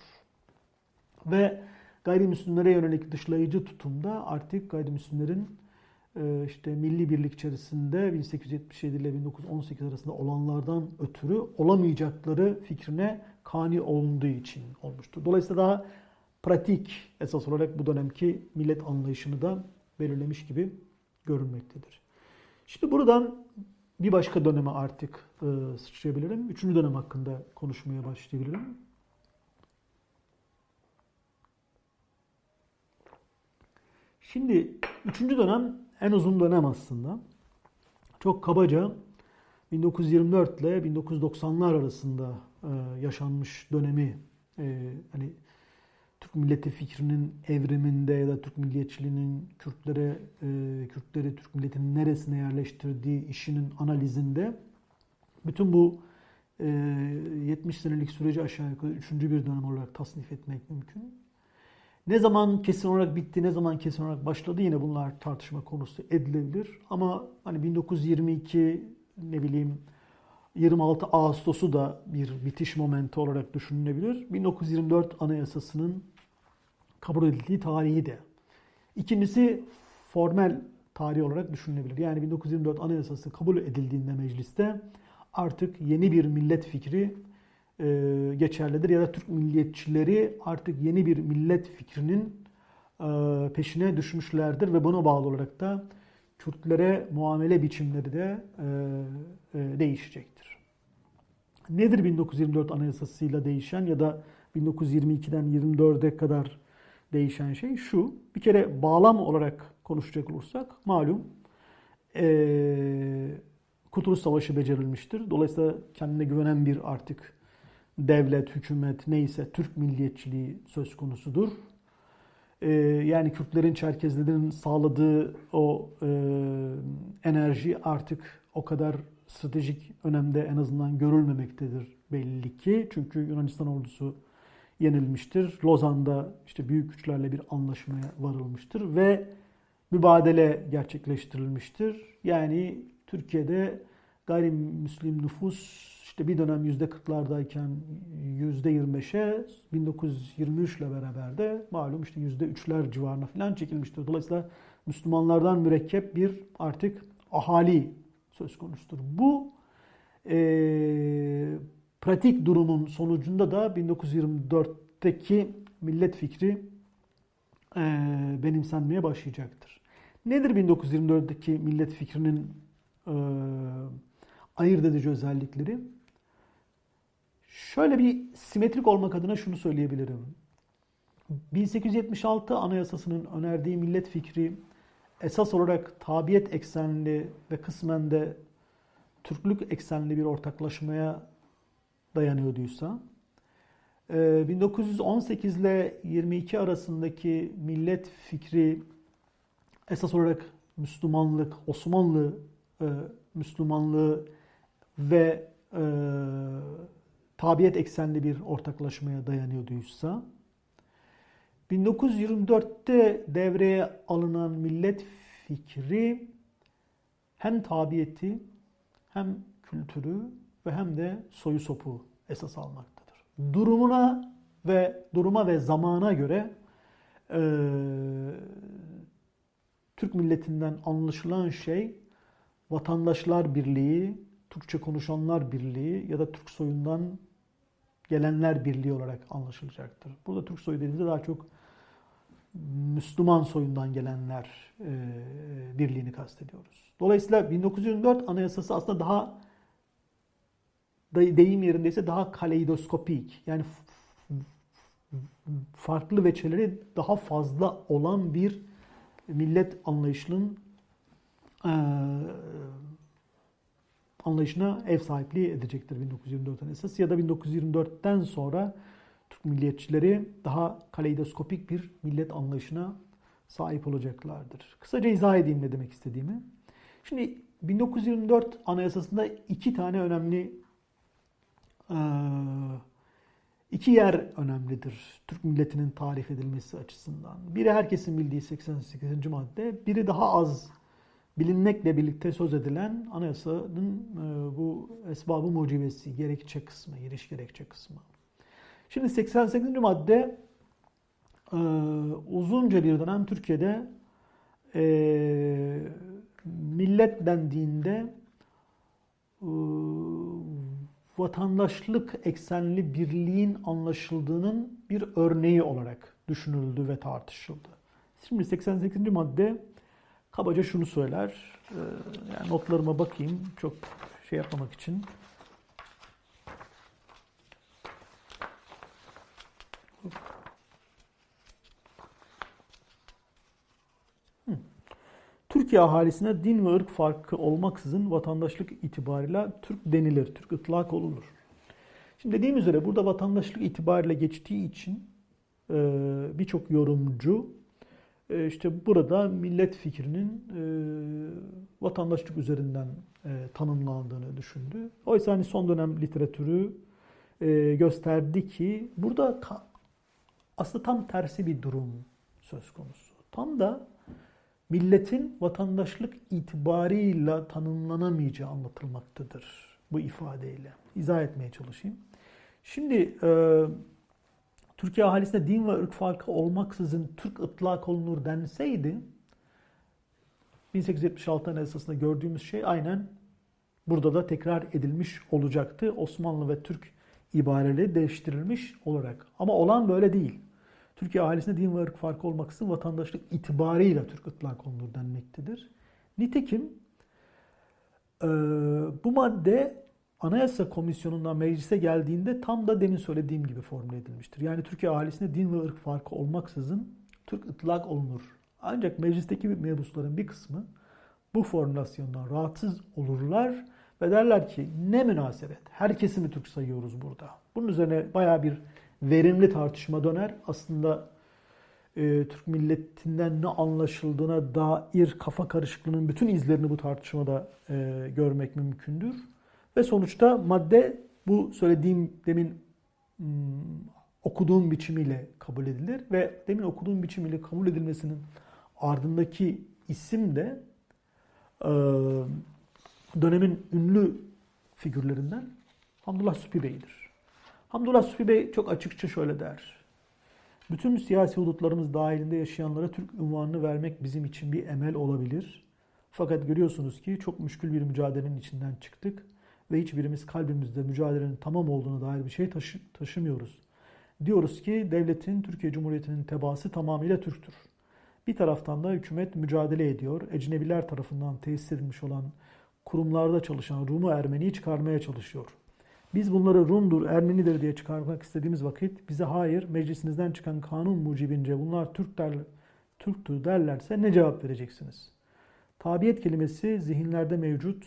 Ve gayrimüslimlere yönelik dışlayıcı tutumda artık gayrimüslimlerin e, işte milli birlik içerisinde 1877 ile 1918 arasında olanlardan ötürü olamayacakları fikrine kani olunduğu için olmuştur. Dolayısıyla daha pratik esas olarak bu dönemki millet anlayışını da belirlemiş gibi görünmektedir. Şimdi buradan bir başka döneme artık e, sıçrayabilirim. Üçüncü dönem hakkında konuşmaya başlayabilirim. Şimdi üçüncü dönem en uzun dönem aslında. Çok kabaca 1924 ile 1990'lar arasında e, yaşanmış dönemi e, hani Türk milleti fikrinin evriminde ya da Türk milliyetçiliğinin Kürtlere e, Kürtleri Türk milletinin neresine yerleştirdiği işinin analizinde bütün bu 70 senelik süreci aşağı yukarı üçüncü bir dönem olarak tasnif etmek mümkün. Ne zaman kesin olarak bitti, ne zaman kesin olarak başladı yine bunlar tartışma konusu edilebilir. Ama hani 1922 ne bileyim 26 Ağustos'u da bir bitiş momenti olarak düşünülebilir. 1924 Anayasası'nın kabul edildiği tarihi de. İkincisi formel tarih olarak düşünülebilir. Yani 1924 Anayasası kabul edildiğinde mecliste artık yeni bir millet fikri e, geçerlidir. Ya da Türk milliyetçileri artık yeni bir millet fikrinin e, peşine düşmüşlerdir ve buna bağlı olarak da Kürtlere muamele biçimleri de e, değişecektir. Nedir 1924 Anayasası'yla değişen ya da 1922'den 24'e kadar değişen şey şu. Bir kere bağlam olarak konuşacak olursak malum e, Kurtuluş Savaşı becerilmiştir. Dolayısıyla kendine güvenen bir artık devlet, hükümet neyse Türk milliyetçiliği söz konusudur. e, yani Kürtlerin, Çerkezlerin sağladığı o e, enerji artık o kadar stratejik önemde en azından görülmemektedir belli ki. Çünkü Yunanistan ordusu yenilmiştir. Lozan'da işte büyük güçlerle bir anlaşmaya varılmıştır ve mübadele gerçekleştirilmiştir. Yani Türkiye'de gayrimüslim nüfus işte bir dönem yüzde 40'lardayken yüzde 25'e 1923 ile beraber de malum işte yüzde 3'ler civarına falan çekilmiştir. Dolayısıyla Müslümanlardan mürekkep bir artık ahali söz konusudur. Bu e, pratik durumun sonucunda da 1924'teki millet fikri e, benimsenmeye başlayacaktır. Nedir 1924'teki millet fikrinin e, ayırt edici özellikleri? Şöyle bir simetrik olmak adına şunu söyleyebilirim. 1876 Anayasası'nın önerdiği millet fikri esas olarak tabiyet eksenli ve kısmen de Türklük eksenli bir ortaklaşmaya dayanıyorduysa, 1918 e, ile 22 arasındaki millet fikri esas olarak Müslümanlık, Osmanlı e, Müslümanlığı ve e, tabiyet eksenli bir ortaklaşmaya dayanıyorduysa 1924'te devreye alınan millet fikri hem tabiyeti hem kültürü ve hem de soyu sopu esas almaktadır. Durumuna ve duruma ve zamana göre e, Türk milletinden anlaşılan şey vatandaşlar birliği, Türkçe konuşanlar birliği ya da Türk soyundan gelenler birliği olarak anlaşılacaktır. Burada Türk soyu dediğimizde daha çok Müslüman soyundan gelenler e, birliğini kastediyoruz. Dolayısıyla 1924 Anayasası aslında daha deyim yerindeyse daha kaleidoskopik yani farklı veçeleri daha fazla olan bir millet anlayışının e, anlayışına ev sahipliği edecektir 1924 Anayasası ya da 1924'ten sonra Türk milliyetçileri daha kaleidoskopik bir millet anlayışına sahip olacaklardır. Kısaca izah edeyim ne demek istediğimi. Şimdi 1924 Anayasası'nda iki tane önemli iki yer önemlidir Türk milletinin tarif edilmesi açısından. Biri herkesin bildiği 88. madde, biri daha az bilinmekle birlikte söz edilen anayasanın bu esbabı mucibesi, gerekçe kısmı, giriş gerekçe kısmı. Şimdi 88. madde e, uzunca bir dönem Türkiye'de e, millet dendiğinde vatandaşlık eksenli birliğin anlaşıldığının bir örneği olarak düşünüldü ve tartışıldı. Şimdi 88. madde kabaca şunu söyler. Ee, yani notlarıma bakayım çok şey yapmamak için. Türkiye ahalisine din ve ırk farkı olmaksızın vatandaşlık itibariyle Türk denilir, Türk ıtlak olunur. Şimdi dediğim üzere burada vatandaşlık itibariyle geçtiği için e, birçok yorumcu e, işte burada millet fikrinin e, vatandaşlık üzerinden tanımlandığını düşündü. Oysa hani son dönem literatürü gösterdi ki burada aslında tam tersi bir durum söz konusu. Tam da milletin vatandaşlık itibarıyla tanımlanamayacağı anlatılmaktadır bu ifadeyle. İzah etmeye çalışayım. Şimdi e, Türkiye ahalisinde din ve ırk farkı olmaksızın Türk ıtlak olunur denseydi 1876 Anayasası'nda gördüğümüz şey aynen burada da tekrar edilmiş olacaktı. Osmanlı ve Türk ibareleri değiştirilmiş olarak. Ama olan böyle değil. Türkiye ahalisinde din ve ırk farkı olmaksızın vatandaşlık itibarıyla Türk ıtlak olunur denmektedir. Nitekim e, bu madde Anayasa Komisyonu'ndan meclise geldiğinde tam da demin söylediğim gibi formüle edilmiştir. Yani Türkiye ahalisinde din ve ırk farkı olmaksızın Türk ıtlak olunur. Ancak meclisteki mebusların bir kısmı bu formülasyondan rahatsız olurlar ve derler ki ne münasebet herkesi mi Türk sayıyoruz burada? Bunun üzerine baya bir verimli tartışma döner. Aslında e, Türk milletinden ne anlaşıldığına dair kafa karışıklığının bütün izlerini bu tartışmada e, görmek mümkündür. Ve sonuçta madde bu söylediğim demin hmm, okuduğum biçimiyle kabul edilir ve demin okuduğum biçimiyle kabul edilmesinin ardındaki isim de e, dönemin ünlü figürlerinden Hamdullah Supi Bey'dir. Hamdullah Supi Bey çok açıkça şöyle der. Bütün siyasi hudutlarımız dahilinde yaşayanlara Türk unvanını vermek bizim için bir emel olabilir. Fakat görüyorsunuz ki çok müşkül bir mücadelenin içinden çıktık ve hiçbirimiz kalbimizde mücadelenin tamam olduğunu dair bir şey taşı taşımıyoruz. Diyoruz ki devletin, Türkiye Cumhuriyeti'nin tebaası tamamıyla Türktür. Bir taraftan da hükümet mücadele ediyor. Ecnebiler tarafından tesis edilmiş olan kurumlarda çalışan Rumu Ermeni'yi çıkarmaya çalışıyor. Biz bunları Rum'dur, Ermenidir diye çıkarmak istediğimiz vakit bize hayır, meclisinizden çıkan kanun mucibince bunlar Türk der, Türktür derlerse ne cevap vereceksiniz? Tabiyet kelimesi zihinlerde mevcut.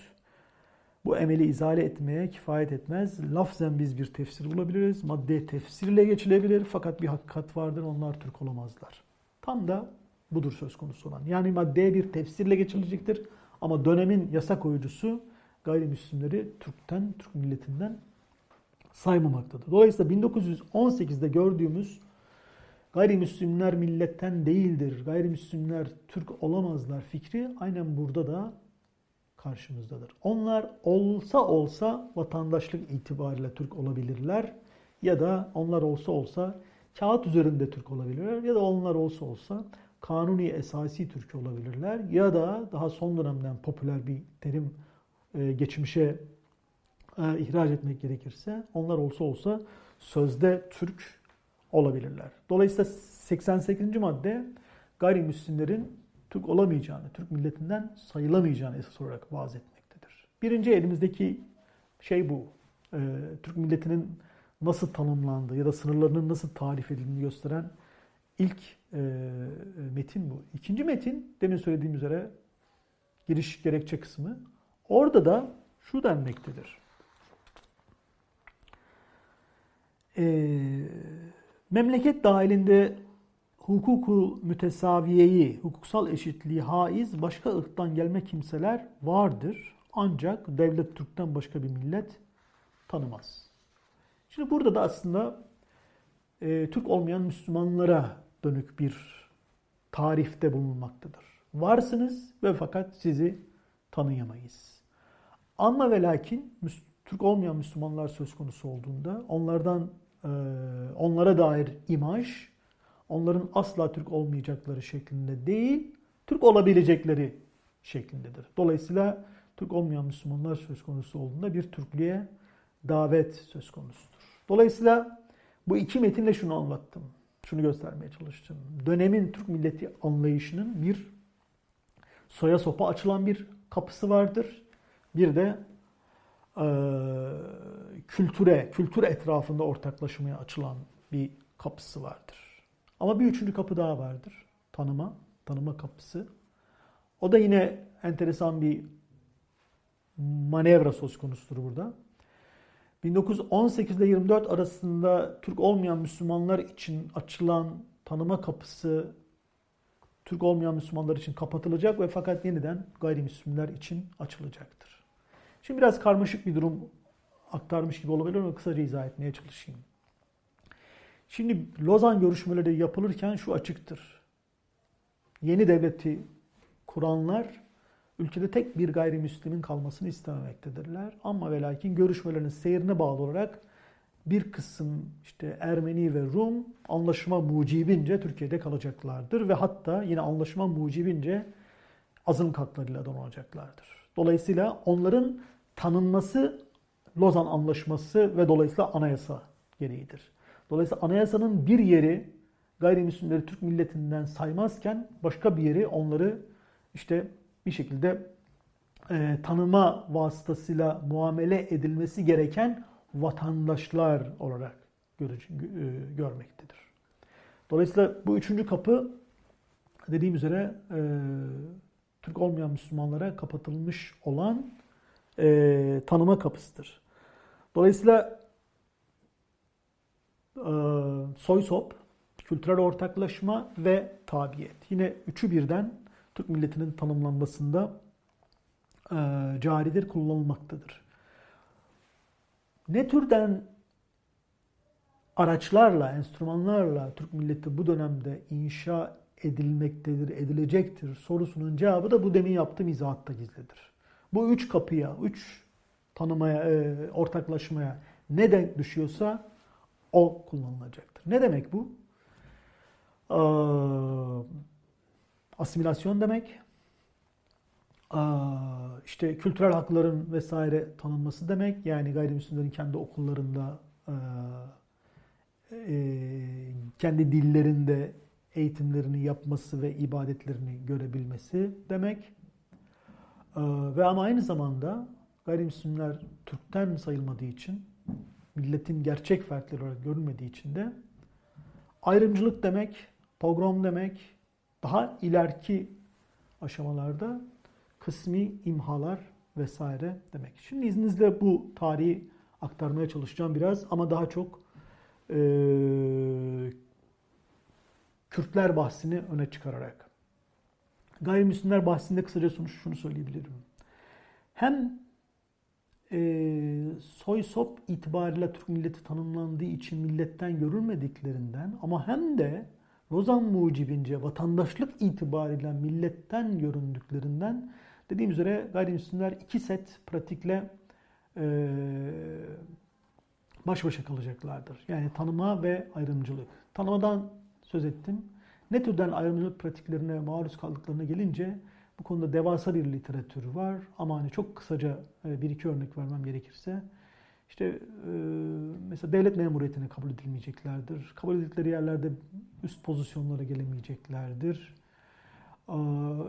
Bu emeli izale etmeye kifayet etmez. Lafzen biz bir tefsir bulabiliriz. Madde tefsirle geçilebilir. Fakat bir hakikat vardır. Onlar Türk olamazlar. Tam da budur söz konusu olan. Yani maddeye bir tefsirle geçilecektir. Ama dönemin yasa koyucusu gayrimüslimleri Türk'ten, Türk milletinden saymamaktadır. Dolayısıyla 1918'de gördüğümüz gayrimüslimler milletten değildir, gayrimüslimler Türk olamazlar fikri aynen burada da karşımızdadır. Onlar olsa olsa vatandaşlık itibariyle Türk olabilirler ya da onlar olsa olsa kağıt üzerinde Türk olabilirler ya da onlar olsa olsa kanuni esasi Türk olabilirler ya da daha son dönemden popüler bir terim e, geçmişe e, ihraç etmek gerekirse onlar olsa olsa sözde Türk olabilirler. Dolayısıyla 88. madde gayrimüslimlerin Türk olamayacağını, Türk milletinden sayılamayacağını esas olarak vaaz etmektedir. Birinci elimizdeki şey bu. E, Türk milletinin nasıl tanımlandığı ya da sınırlarının nasıl tarif edildiğini gösteren ilk e, metin bu. İkinci metin demin söylediğim üzere giriş gerekçe kısmı. Orada da şu denmektedir. E, memleket dahilinde hukuku mütesaviyeyi, hukuksal eşitliği haiz başka ırktan gelme kimseler vardır. Ancak devlet Türk'ten başka bir millet tanımaz. Şimdi burada da aslında e, Türk olmayan Müslümanlara dönük bir tarifte bulunmaktadır. Varsınız ve fakat sizi tanıyamayız. Ama ve lakin Türk olmayan Müslümanlar söz konusu olduğunda onlardan e, onlara dair imaj onların asla Türk olmayacakları şeklinde değil, Türk olabilecekleri şeklindedir. Dolayısıyla Türk olmayan Müslümanlar söz konusu olduğunda bir Türklüğe davet söz konusudur. Dolayısıyla bu iki metinle şunu anlattım. Şunu göstermeye çalıştım. Dönemin Türk milleti anlayışının bir soya sopa açılan bir kapısı vardır. Bir de kültüre, kültür etrafında ortaklaşmaya açılan bir kapısı vardır. Ama bir üçüncü kapı daha vardır. Tanıma, tanıma kapısı. O da yine enteresan bir manevra söz konusudur burada. 1918 ile 24 arasında Türk olmayan Müslümanlar için açılan tanıma kapısı Türk olmayan Müslümanlar için kapatılacak ve fakat yeniden gayrimüslimler için açılacaktır. Şimdi biraz karmaşık bir durum aktarmış gibi olabilir ama kısaca izah etmeye çalışayım. Şimdi Lozan görüşmeleri yapılırken şu açıktır. Yeni devleti kuranlar ülkede tek bir gayrimüslimin kalmasını istememektedirler. Ama ve lakin görüşmelerin seyrine bağlı olarak bir kısım işte Ermeni ve Rum anlaşma mucibince Türkiye'de kalacaklardır ve hatta yine anlaşma mucibince azınlık haklarıyla donacaklardır. Dolayısıyla onların tanınması Lozan Anlaşması ve dolayısıyla anayasa gereğidir. Dolayısıyla anayasanın bir yeri gayrimüslimleri Türk milletinden saymazken başka bir yeri onları işte bir şekilde e, tanıma vasıtasıyla muamele edilmesi gereken vatandaşlar olarak göre, e, görmektedir. Dolayısıyla bu üçüncü kapı dediğim üzere e, Türk olmayan Müslümanlara kapatılmış olan e, tanıma kapısıdır. Dolayısıyla e, Soysop kültürel ortaklaşma ve tabiyet. Yine üçü birden Türk milletinin tanımlanmasında e, caridir, kullanılmaktadır. Ne türden araçlarla, enstrümanlarla Türk milleti bu dönemde inşa edilmektedir, edilecektir sorusunun cevabı da bu demin yaptığım izahatta gizlidir. Bu üç kapıya, üç tanımaya, e, ortaklaşmaya ne denk düşüyorsa o kullanılacaktır. Ne demek bu? Ee, asimilasyon demek. Ee, işte kültürel hakların vesaire tanınması demek. Yani gayrimüslimlerin kendi okullarında e, e, kendi dillerinde eğitimlerini yapması ve ibadetlerini görebilmesi demek. Ee, ve ama aynı zamanda gayrimüslimler Türk'ten sayılmadığı için, milletin gerçek fertleri olarak görülmediği için de ayrımcılık demek, pogrom demek, daha ileriki aşamalarda kısmi imhalar vesaire demek. Şimdi izninizle bu tarihi aktarmaya çalışacağım biraz ama daha çok e, Kürtler bahsini öne çıkararak. Gayrimüslimler bahsinde kısaca şunu söyleyebilirim. Hem e, soy sop itibariyle Türk milleti tanımlandığı için milletten görülmediklerinden ama hem de Rozan mucibince vatandaşlık itibariyle milletten göründüklerinden dediğim üzere gayrimüslimler iki set pratikle e, baş başa kalacaklardır. Yani tanıma ve ayrımcılık. Tanımadan söz ettim. Ne türden ayrımcılık pratiklerine maruz kaldıklarına gelince bu konuda devasa bir literatür var. Ama hani çok kısaca e, bir iki örnek vermem gerekirse. İşte e, mesela devlet memuriyetine kabul edilmeyeceklerdir. Kabul edildikleri yerlerde üst pozisyonlara gelemeyeceklerdir.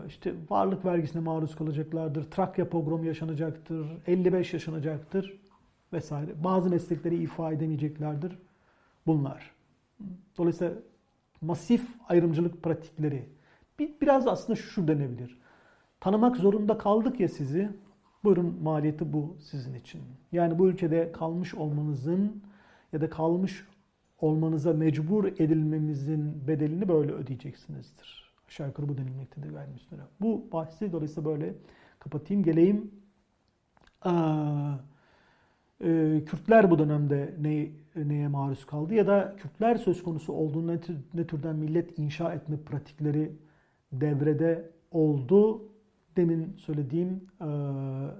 İşte varlık vergisine maruz kalacaklardır. Trakya pogromu yaşanacaktır. 55 yaşanacaktır vesaire. Bazı meslekleri ifa edemeyeceklerdir. Bunlar. Dolayısıyla masif ayrımcılık pratikleri. Biraz aslında şu denebilir. Tanımak zorunda kaldık ya sizi. Buyurun maliyeti bu sizin için. Yani bu ülkede kalmış olmanızın ya da kalmış olmanıza mecbur edilmemizin bedelini böyle ödeyeceksinizdir. Aşağı yukarı bu denilmektedir gayrimüslimlere. Bu bahsi dolayısıyla böyle kapatayım. Geleyim. Aa, e, Kürtler bu dönemde ne, neye maruz kaldı ya da Kürtler söz konusu olduğunda ne, türden millet inşa etme pratikleri devrede oldu demin söylediğim e,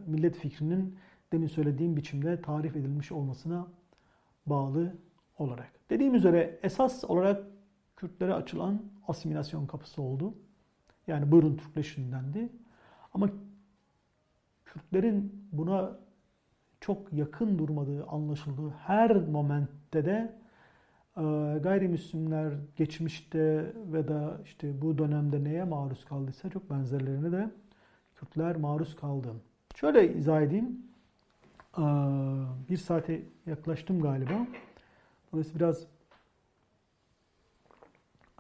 millet fikrinin demin söylediğim biçimde tarif edilmiş olmasına bağlı olarak. Dediğim üzere esas olarak Kürtlere açılan asimilasyon kapısı oldu. Yani buyurun Türkleşin dendi. Ama Kürtlerin buna çok yakın durmadığı anlaşıldığı her momentte de e, gayrimüslimler geçmişte ve da işte bu dönemde neye maruz kaldıysa çok benzerlerini de Kürtler maruz kaldı. Şöyle izah edeyim. Bir saate yaklaştım galiba. Dolayısıyla biraz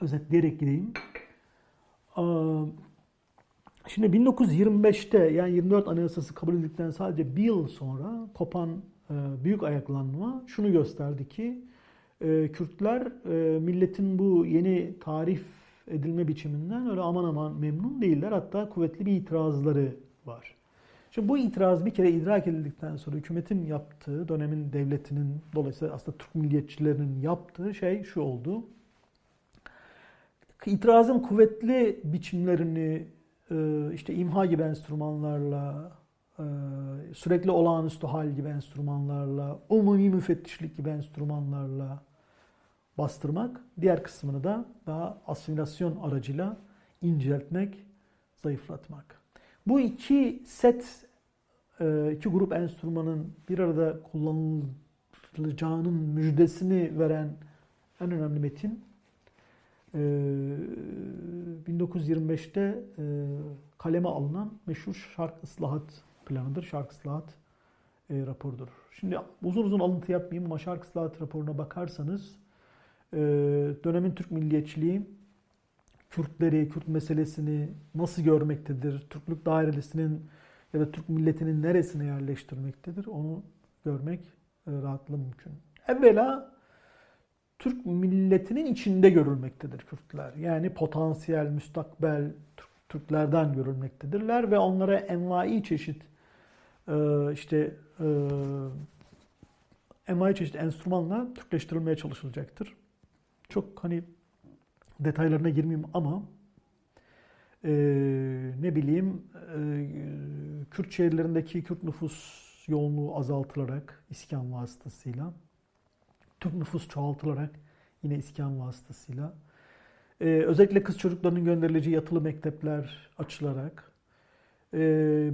özetleyerek gideyim. Şimdi 1925'te yani 24 Anayasası kabul edildikten sadece bir yıl sonra kopan e, büyük ayaklanma şunu gösterdi ki e, Kürtler e, milletin bu yeni tarif edilme biçiminden öyle aman aman memnun değiller. Hatta kuvvetli bir itirazları var. Şimdi bu itiraz bir kere idrak edildikten sonra hükümetin yaptığı, dönemin devletinin, dolayısıyla aslında Türk milliyetçilerinin yaptığı şey şu oldu. İtirazın kuvvetli biçimlerini işte imha gibi enstrümanlarla, e, sürekli olağanüstü hal gibi enstrümanlarla, umumi müfettişlik gibi enstrümanlarla bastırmak, diğer kısmını da daha asimilasyon aracıyla inceltmek, zayıflatmak. Bu iki set, e, iki grup enstrümanın bir arada kullanılacağının müjdesini veren en önemli metin 1925'te e, kaleme alınan meşhur şark ıslahat planıdır. Şark ıslahat e, raporudur. Şimdi uzun uzun alıntı yapmayayım ama şark ıslahat raporuna bakarsanız ee, dönemin Türk milliyetçiliği Kürtleri, Kürt meselesini nasıl görmektedir? Türklük dairesinin ya da Türk milletinin neresine yerleştirmektedir? Onu görmek e, rahatlıkla mümkün. Evvela Türk milletinin içinde görülmektedir Kürtler. Yani potansiyel, müstakbel Türklerden görülmektedirler ve onlara envai çeşit e, işte e, envai çeşit enstrümanla Türkleştirilmeye çalışılacaktır. Çok hani detaylarına girmeyeyim ama e, ne bileyim Kürt şehirlerindeki Kürt nüfus yoğunluğu azaltılarak iskan vasıtasıyla Türk nüfus çoğaltılarak yine iskan vasıtasıyla ee, özellikle kız çocuklarının gönderileceği yatılı mektepler açılarak e,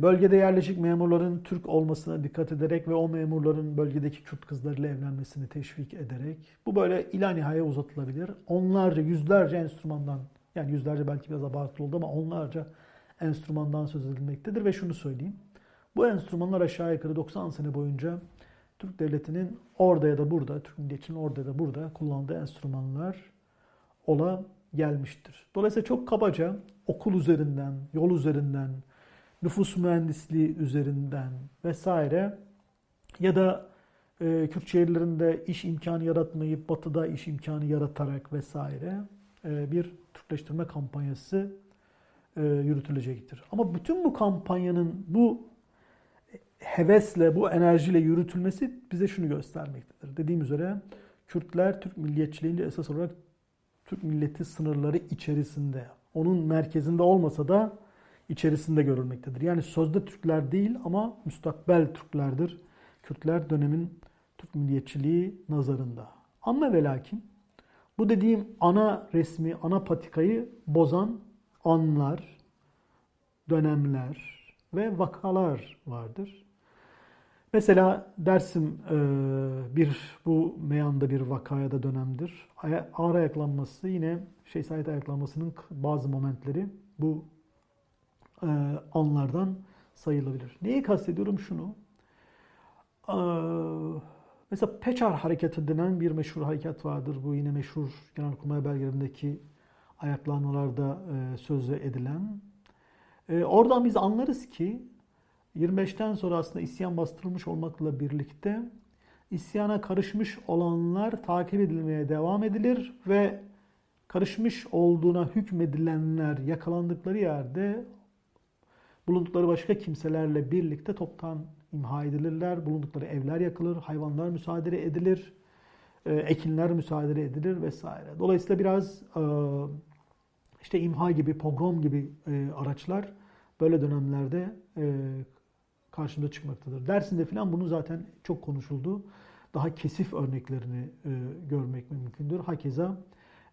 bölgede yerleşik memurların Türk olmasına dikkat ederek ve o memurların bölgedeki Kürt kızlarıyla evlenmesini teşvik ederek bu böyle ila nihaya uzatılabilir. Onlarca, yüzlerce enstrümandan yani yüzlerce belki biraz abartılı oldu ama onlarca enstrümandan söz edilmektedir ve şunu söyleyeyim. Bu enstrümanlar aşağı yukarı 90 sene boyunca Türk Devleti'nin orada ya da burada, Türk milliyetçinin orada ya da burada kullandığı enstrümanlar ola gelmiştir. Dolayısıyla çok kabaca okul üzerinden, yol üzerinden, nüfus mühendisliği üzerinden vesaire ya da e, Kürt şehirlerinde iş imkanı yaratmayıp batıda iş imkanı yaratarak vesaire e, bir Türkleştirme kampanyası e, yürütülecektir. Ama bütün bu kampanyanın bu hevesle, bu enerjiyle yürütülmesi bize şunu göstermektedir. Dediğim üzere Kürtler Türk milliyetçiliğinde esas olarak Türk milleti sınırları içerisinde, onun merkezinde olmasa da içerisinde görülmektedir. Yani sözde Türkler değil ama müstakbel Türklerdir. Kürtler dönemin Türk milliyetçiliği nazarında. Ama ve lakin bu dediğim ana resmi, ana patikayı bozan anlar, dönemler ve vakalar vardır. Mesela Dersim e, bir bu meyanda bir vakaya da dönemdir. Ağır ayaklanması yine şey Said ayaklanmasının bazı momentleri bu e, anlardan sayılabilir. Neyi kastediyorum şunu? E, mesela Peçar hareketi denen bir meşhur hareket vardır. Bu yine meşhur Genelkurmay belgelerindeki ayaklanmalarda sözü edilen. Oradan biz anlarız ki 25'ten sonra aslında isyan bastırılmış olmakla birlikte isyana karışmış olanlar takip edilmeye devam edilir ve karışmış olduğuna hükmedilenler yakalandıkları yerde bulundukları başka kimselerle birlikte toptan imha edilirler. Bulundukları evler yakılır, hayvanlar müsaade edilir, e, ekinler müsaade edilir vesaire. Dolayısıyla biraz e, işte imha gibi, pogrom gibi e, araçlar böyle dönemlerde karşımıza çıkmaktadır. Dersinde falan bunu zaten çok konuşuldu. Daha kesif örneklerini e, görmek mümkündür. Hakeza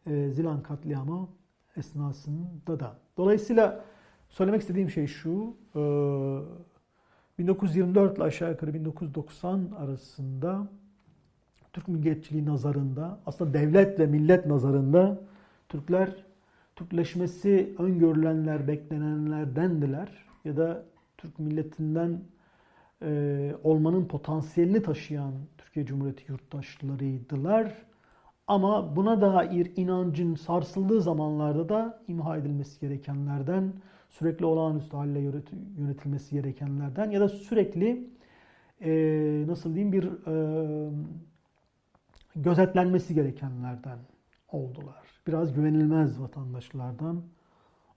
e, Zilan katliamı esnasında da. Dolayısıyla söylemek istediğim şey şu. E, 1924 ile aşağı yukarı 1990 arasında Türk milliyetçiliği nazarında, aslında devlet ve millet nazarında Türkler Türkleşmesi öngörülenler, beklenenlerdendiler ya da Türk milletinden e, olmanın potansiyelini taşıyan Türkiye Cumhuriyeti yurttaşlarıydılar. Ama buna dair inancın sarsıldığı zamanlarda da imha edilmesi gerekenlerden, sürekli olağanüstü halle yönetilmesi gerekenlerden ya da sürekli e, nasıl diyeyim bir e, gözetlenmesi gerekenlerden oldular. Biraz güvenilmez vatandaşlardan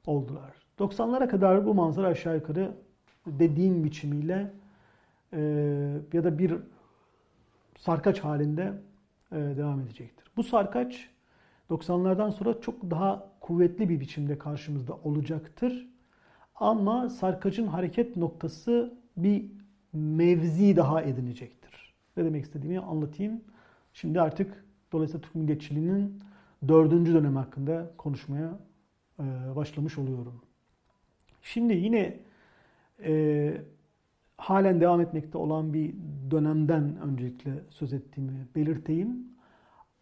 oldular. 90'lara kadar bu manzara aşağı yukarı dediğim biçimiyle e, ya da bir sarkaç halinde e, devam edecektir. Bu sarkaç 90'lardan sonra çok daha kuvvetli bir biçimde karşımızda olacaktır. Ama sarkacın hareket noktası bir mevzi daha edinecektir. Ne demek istediğimi anlatayım. Şimdi artık dolayısıyla Türk milliyetçiliğinin dördüncü dönem hakkında konuşmaya e, başlamış oluyorum. Şimdi yine e, halen devam etmekte olan bir dönemden öncelikle söz ettiğimi belirteyim.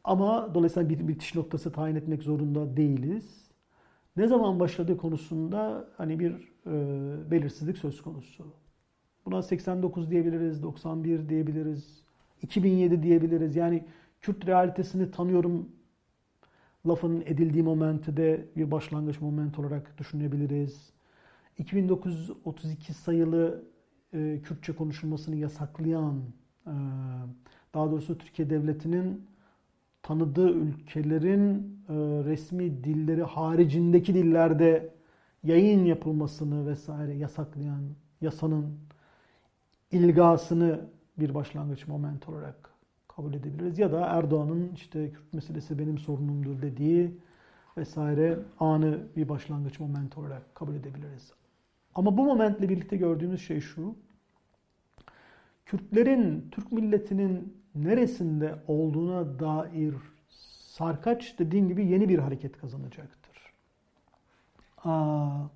Ama dolayısıyla bir bitiş noktası tayin etmek zorunda değiliz. Ne zaman başladığı konusunda hani bir e, belirsizlik söz konusu. Buna 89 diyebiliriz, 91 diyebiliriz, 2007 diyebiliriz. Yani Kürt realitesini tanıyorum lafının edildiği momente de bir başlangıç moment olarak düşünebiliriz. 2932 sayılı e, Kürtçe konuşulmasını yasaklayan, e, daha doğrusu Türkiye Devleti'nin tanıdığı ülkelerin e, resmi dilleri haricindeki dillerde yayın yapılmasını vesaire yasaklayan yasanın ilgasını bir başlangıç moment olarak kabul edebiliriz. Ya da Erdoğan'ın işte Kürt meselesi benim sorunumdur dediği vesaire anı bir başlangıç moment olarak kabul edebiliriz. Ama bu momentle birlikte gördüğümüz şey şu. Kürtlerin, Türk milletinin neresinde olduğuna dair sarkaç dediğim gibi yeni bir hareket kazanacaktır. Aa,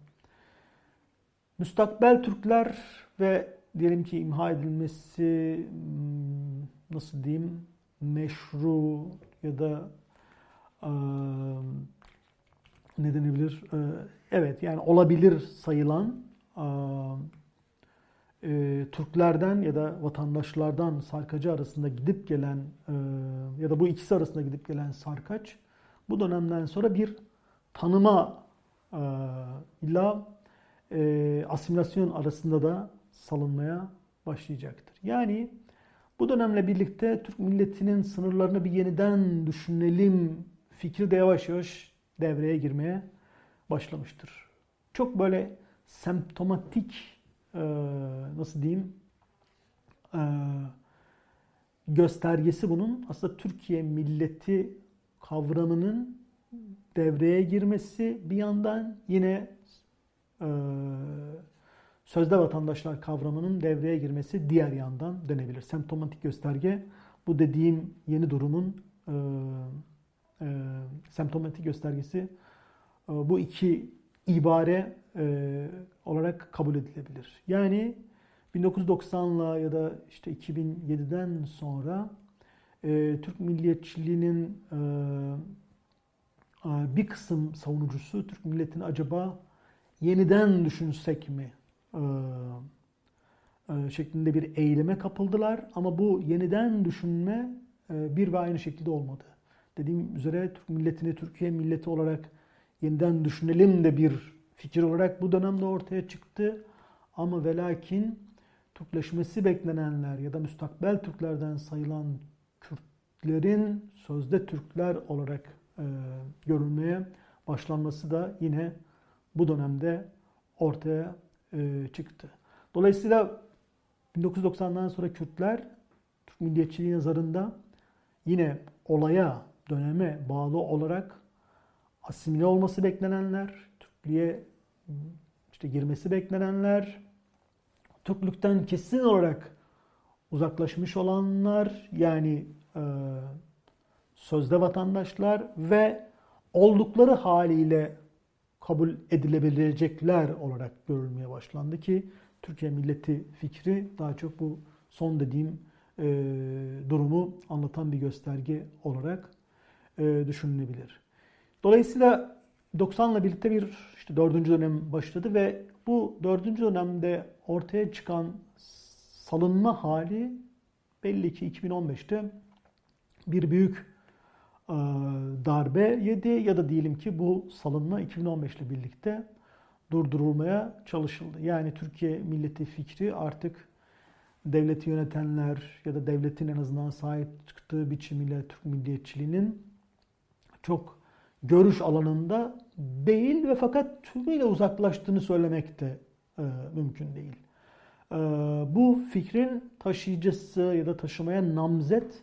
müstakbel Türkler ve diyelim ki imha edilmesi hmm, nasıl diyeyim meşru ya da ne denebilir? Evet yani olabilir sayılan e, Türklerden ya da vatandaşlardan sarkacı arasında gidip gelen e, ya da bu ikisi arasında gidip gelen sarkaç bu dönemden sonra bir tanıma e, illa e, asimilasyon arasında da salınmaya başlayacaktır. Yani bu dönemle birlikte Türk milletinin sınırlarını bir yeniden düşünelim fikri de yavaş yavaş devreye girmeye başlamıştır. Çok böyle semptomatik e, nasıl diyeyim e, göstergesi bunun aslında Türkiye milleti kavramının devreye girmesi bir yandan yine e, sözde vatandaşlar kavramının devreye girmesi diğer yandan denebilir. Semptomatik gösterge bu dediğim yeni durumun e, e, semptomatik göstergesi e, bu iki ibare e, olarak kabul edilebilir. Yani 1990'la ya da işte 2007'den sonra e, Türk milliyetçiliğinin e, bir kısım savunucusu Türk milletini acaba yeniden düşünsek mi e, e, şeklinde bir eyleme kapıldılar. Ama bu yeniden düşünme e, bir ve aynı şekilde olmadı. Dediğim üzere Türk milletini Türkiye milleti olarak yeniden düşünelim de bir fikir olarak bu dönemde ortaya çıktı. Ama velakin Türkleşmesi beklenenler ya da müstakbel Türklerden sayılan Kürtlerin sözde Türkler olarak e, görülmeye başlanması da yine bu dönemde ortaya e, çıktı. Dolayısıyla 1990'dan sonra Kürtler Türk milliyetçiliği nazarında yine olaya, döneme bağlı olarak asimile olması beklenenler, Türklüğe işte girmesi beklenenler, Türklükten kesin olarak uzaklaşmış olanlar yani e, sözde vatandaşlar ve oldukları haliyle kabul edilebilecekler olarak görülmeye başlandı ki Türkiye milleti fikri daha çok bu son dediğim e, durumu anlatan bir gösterge olarak e, düşünülebilir. Dolayısıyla 90'la birlikte bir işte dördüncü dönem başladı ve bu dördüncü dönemde ortaya çıkan salınma hali belli ki 2015'te bir büyük darbe yedi ya da diyelim ki bu salınma 2015 ile birlikte durdurulmaya çalışıldı. Yani Türkiye milleti fikri artık devleti yönetenler ya da devletin en azından sahip çıktığı biçimiyle Türk milliyetçiliğinin çok görüş alanında değil ve fakat tümüyle uzaklaştığını söylemek de e, mümkün değil. E, bu fikrin taşıyıcısı ya da taşımaya namzet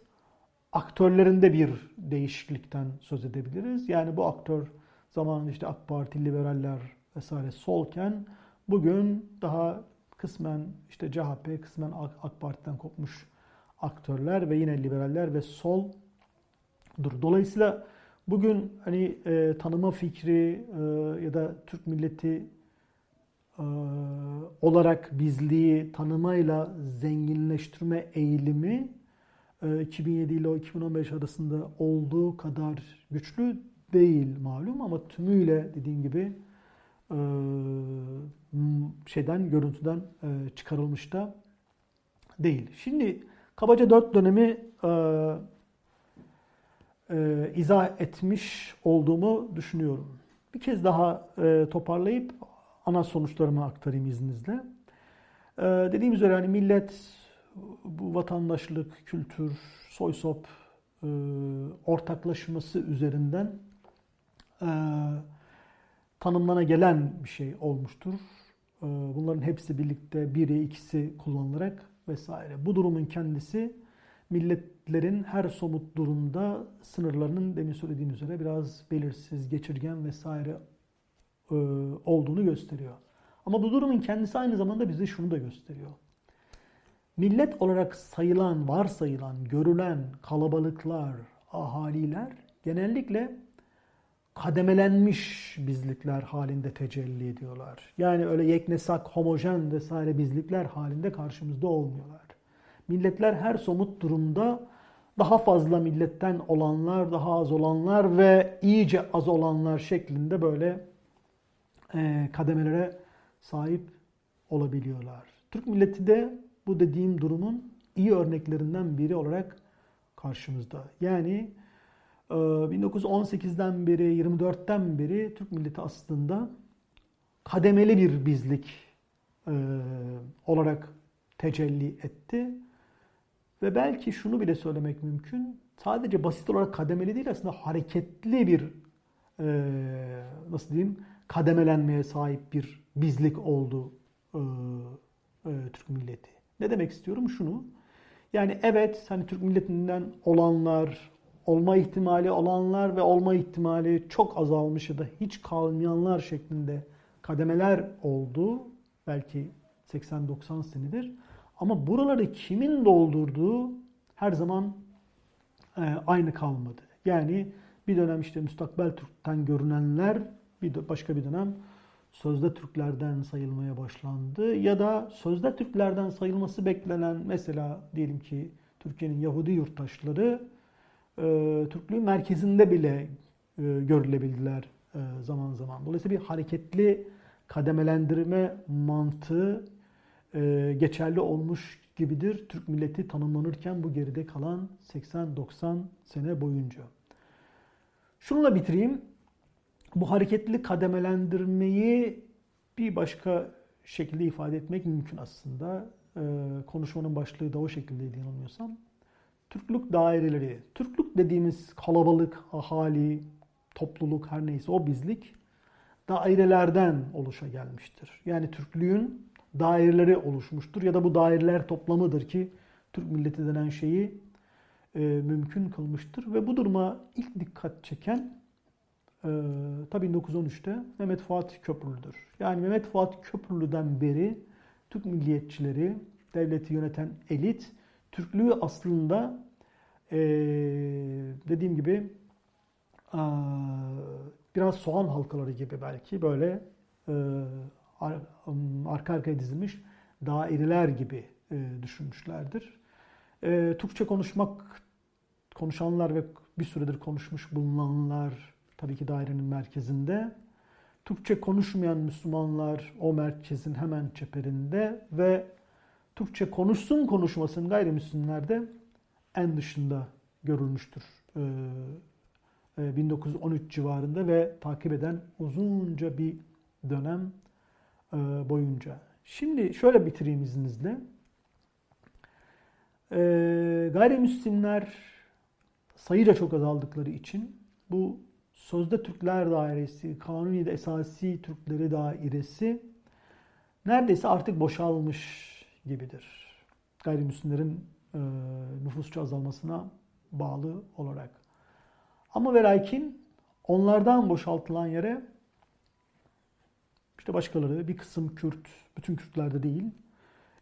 aktörlerinde bir değişiklikten söz edebiliriz. Yani bu aktör zamanında işte AK Parti, liberaller vesaire solken bugün daha kısmen işte CHP, kısmen AK Parti'den kopmuş aktörler ve yine liberaller ve soldur. Dolayısıyla Bugün hani e, tanıma fikri e, ya da Türk milleti e, olarak bizliği tanımayla zenginleştirme eğilimi 2007 ile 2015 arasında olduğu kadar güçlü değil malum ama tümüyle dediğim gibi e, şeyden görüntüden e, çıkarılmış da değil. Şimdi kabaca dört dönemi e, e, izah etmiş olduğumu düşünüyorum. Bir kez daha e, toparlayıp ana sonuçlarımı aktarayım izninizle. E, dediğim üzere hani millet bu vatandaşlık, kültür, soy sop e, ortaklaşması üzerinden e, tanımlana gelen bir şey olmuştur. E, bunların hepsi birlikte biri ikisi kullanılarak vesaire. Bu durumun kendisi milletlerin her somut durumda sınırlarının demin söylediğim üzere biraz belirsiz, geçirgen vesaire e, olduğunu gösteriyor. Ama bu durumun kendisi aynı zamanda bize şunu da gösteriyor. Millet olarak sayılan, varsayılan, görülen kalabalıklar, ahaliler genellikle kademelenmiş bizlikler halinde tecelli ediyorlar. Yani öyle yeknesak, homojen vesaire bizlikler halinde karşımızda olmuyorlar. Milletler her somut durumda daha fazla milletten olanlar, daha az olanlar ve iyice az olanlar şeklinde böyle e, kademelere sahip olabiliyorlar. Türk milleti de bu dediğim durumun iyi örneklerinden biri olarak karşımızda. Yani 1918'den e, beri, 24'ten beri Türk milleti aslında kademeli bir bizlik e, olarak tecelli etti. Ve belki şunu bile söylemek mümkün. Sadece basit olarak kademeli değil aslında hareketli bir e, nasıl diyeyim kademelenmeye sahip bir bizlik oldu Türk milleti. Ne demek istiyorum? Şunu. Yani evet hani Türk milletinden olanlar, olma ihtimali olanlar ve olma ihtimali çok azalmış ya da hiç kalmayanlar şeklinde kademeler oldu. Belki 80-90 senedir. Ama buraları kimin doldurduğu her zaman e, aynı kalmadı. Yani bir dönem işte müstakbel Türk'ten görünenler bir başka bir dönem sözde Türklerden sayılmaya başlandı ya da sözde Türklerden sayılması beklenen mesela diyelim ki Türkiye'nin Yahudi yurttaşları e, Türklüğün merkezinde bile e, görülebildiler e, zaman zaman. Dolayısıyla bir hareketli kademelendirme mantığı e, geçerli olmuş gibidir. Türk milleti tanımlanırken bu geride kalan 80-90 sene boyunca. Şununla bitireyim bu hareketli kademelendirmeyi bir başka şekilde ifade etmek mümkün aslında. Ee, konuşmanın başlığı da o şekildeydi yanılmıyorsam. Türklük daireleri. Türklük dediğimiz kalabalık, ahali, topluluk her neyse o bizlik dairelerden oluşa gelmiştir. Yani Türklüğün daireleri oluşmuştur ya da bu daireler toplamıdır ki Türk milleti denen şeyi e, mümkün kılmıştır. Ve bu duruma ilk dikkat çeken e, tabii 1913'te Mehmet Fuat Köprülü'dür. Yani Mehmet Fuat Köprülü'den beri Türk milliyetçileri, devleti yöneten elit, Türklüğü aslında e, dediğim gibi e, biraz soğan halkaları gibi belki böyle e, arka arkaya dizilmiş daireler gibi e, düşünmüşlerdir. E, Türkçe konuşmak, konuşanlar ve bir süredir konuşmuş bulunanlar tabii ki dairenin merkezinde. Türkçe konuşmayan Müslümanlar o merkezin hemen çeperinde ve Türkçe konuşsun konuşmasın gayrimüslimler de en dışında görülmüştür. 1913 ee, e, civarında ve takip eden uzunca bir dönem e, boyunca. Şimdi şöyle bitireyim izninizle. Ee, gayrimüslimler sayıca çok azaldıkları için bu Sözde Türkler Dairesi, Kanuni de Esasi Türkleri Dairesi neredeyse artık boşalmış gibidir. Gayrimüslimlerin e, nüfusçu azalmasına bağlı olarak. Ama ve lakin onlardan boşaltılan yere işte başkaları, bir kısım Kürt, bütün Kürtlerde değil,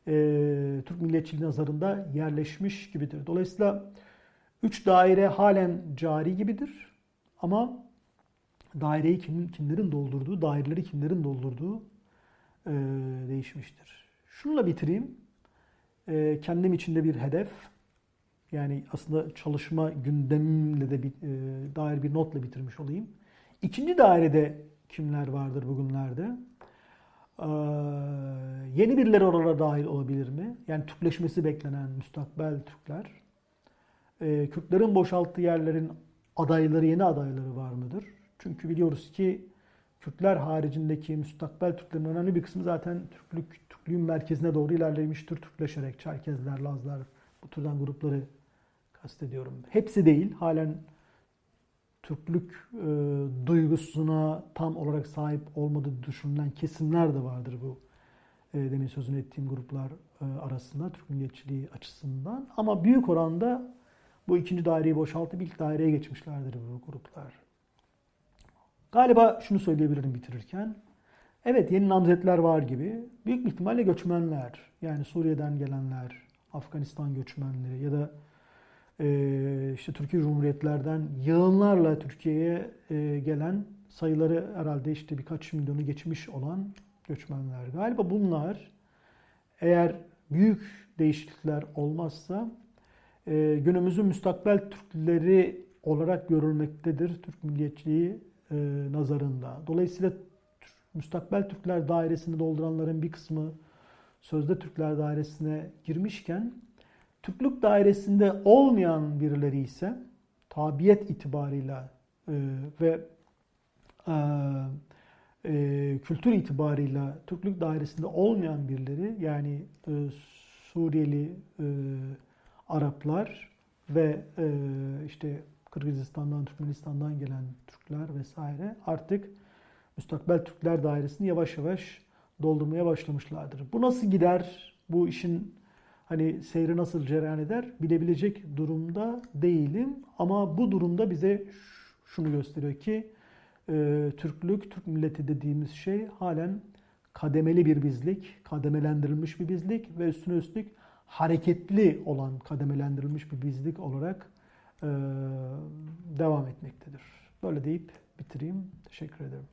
e, Türk milliyetçiliği nazarında yerleşmiş gibidir. Dolayısıyla üç daire halen cari gibidir. Ama daireyi kim, kimlerin doldurduğu, daireleri kimlerin doldurduğu e, değişmiştir. Şununla bitireyim. E, kendim içinde bir hedef. Yani aslında çalışma gündemimle de bir, e, dair bir notla bitirmiş olayım. İkinci dairede kimler vardır bugünlerde? Ee, yeni birileri oralara dahil olabilir mi? Yani Türkleşmesi beklenen müstakbel Türkler. Ee, Kürtlerin boşalttığı yerlerin adayları, yeni adayları var mıdır? Çünkü biliyoruz ki Kürtler haricindeki müstakbel Türklerin önemli bir kısmı zaten Türklük, Türklüğün merkezine doğru ilerlemiştir. Türkleşerek Çerkezler, Lazlar bu türden grupları kastediyorum. Hepsi değil. Halen Türklük e, duygusuna tam olarak sahip olmadığı düşünülen kesimler de vardır bu e, demin sözünü ettiğim gruplar e, arasında Türk milliyetçiliği açısından. Ama büyük oranda bu ikinci daireyi boşaltıp ilk daireye geçmişlerdir bu gruplar. Galiba şunu söyleyebilirim bitirirken. Evet yeni namzetler var gibi. Büyük bir ihtimalle göçmenler. Yani Suriye'den gelenler, Afganistan göçmenleri ya da e, işte Türkiye Cumhuriyetlerden yığınlarla Türkiye'ye e, gelen sayıları herhalde işte birkaç milyonu geçmiş olan göçmenler. Galiba bunlar eğer büyük değişiklikler olmazsa e, günümüzün müstakbel Türkleri olarak görülmektedir Türk milliyetçiliği e, nazarında. Dolayısıyla müstakbel Türkler dairesini dolduranların bir kısmı sözde Türkler dairesine girmişken Türklük dairesinde olmayan birileri ise tabiyet itibarıyla e, ve e, e, kültür itibarıyla Türklük dairesinde olmayan birileri yani e, Suriyeli e, Araplar ve e, işte Kırgızistan'dan, Türkmenistan'dan gelen Türkler vesaire artık müstakbel Türkler dairesini yavaş yavaş doldurmaya başlamışlardır. Bu nasıl gider? Bu işin hani seyri nasıl cereyan eder bilebilecek durumda değilim. Ama bu durumda bize şunu gösteriyor ki e, Türklük, Türk milleti dediğimiz şey halen kademeli bir bizlik, kademelendirilmiş bir bizlik ve üstüne üstlük hareketli olan kademelendirilmiş bir bizlik olarak devam etmektedir. Böyle deyip bitireyim. Teşekkür ederim.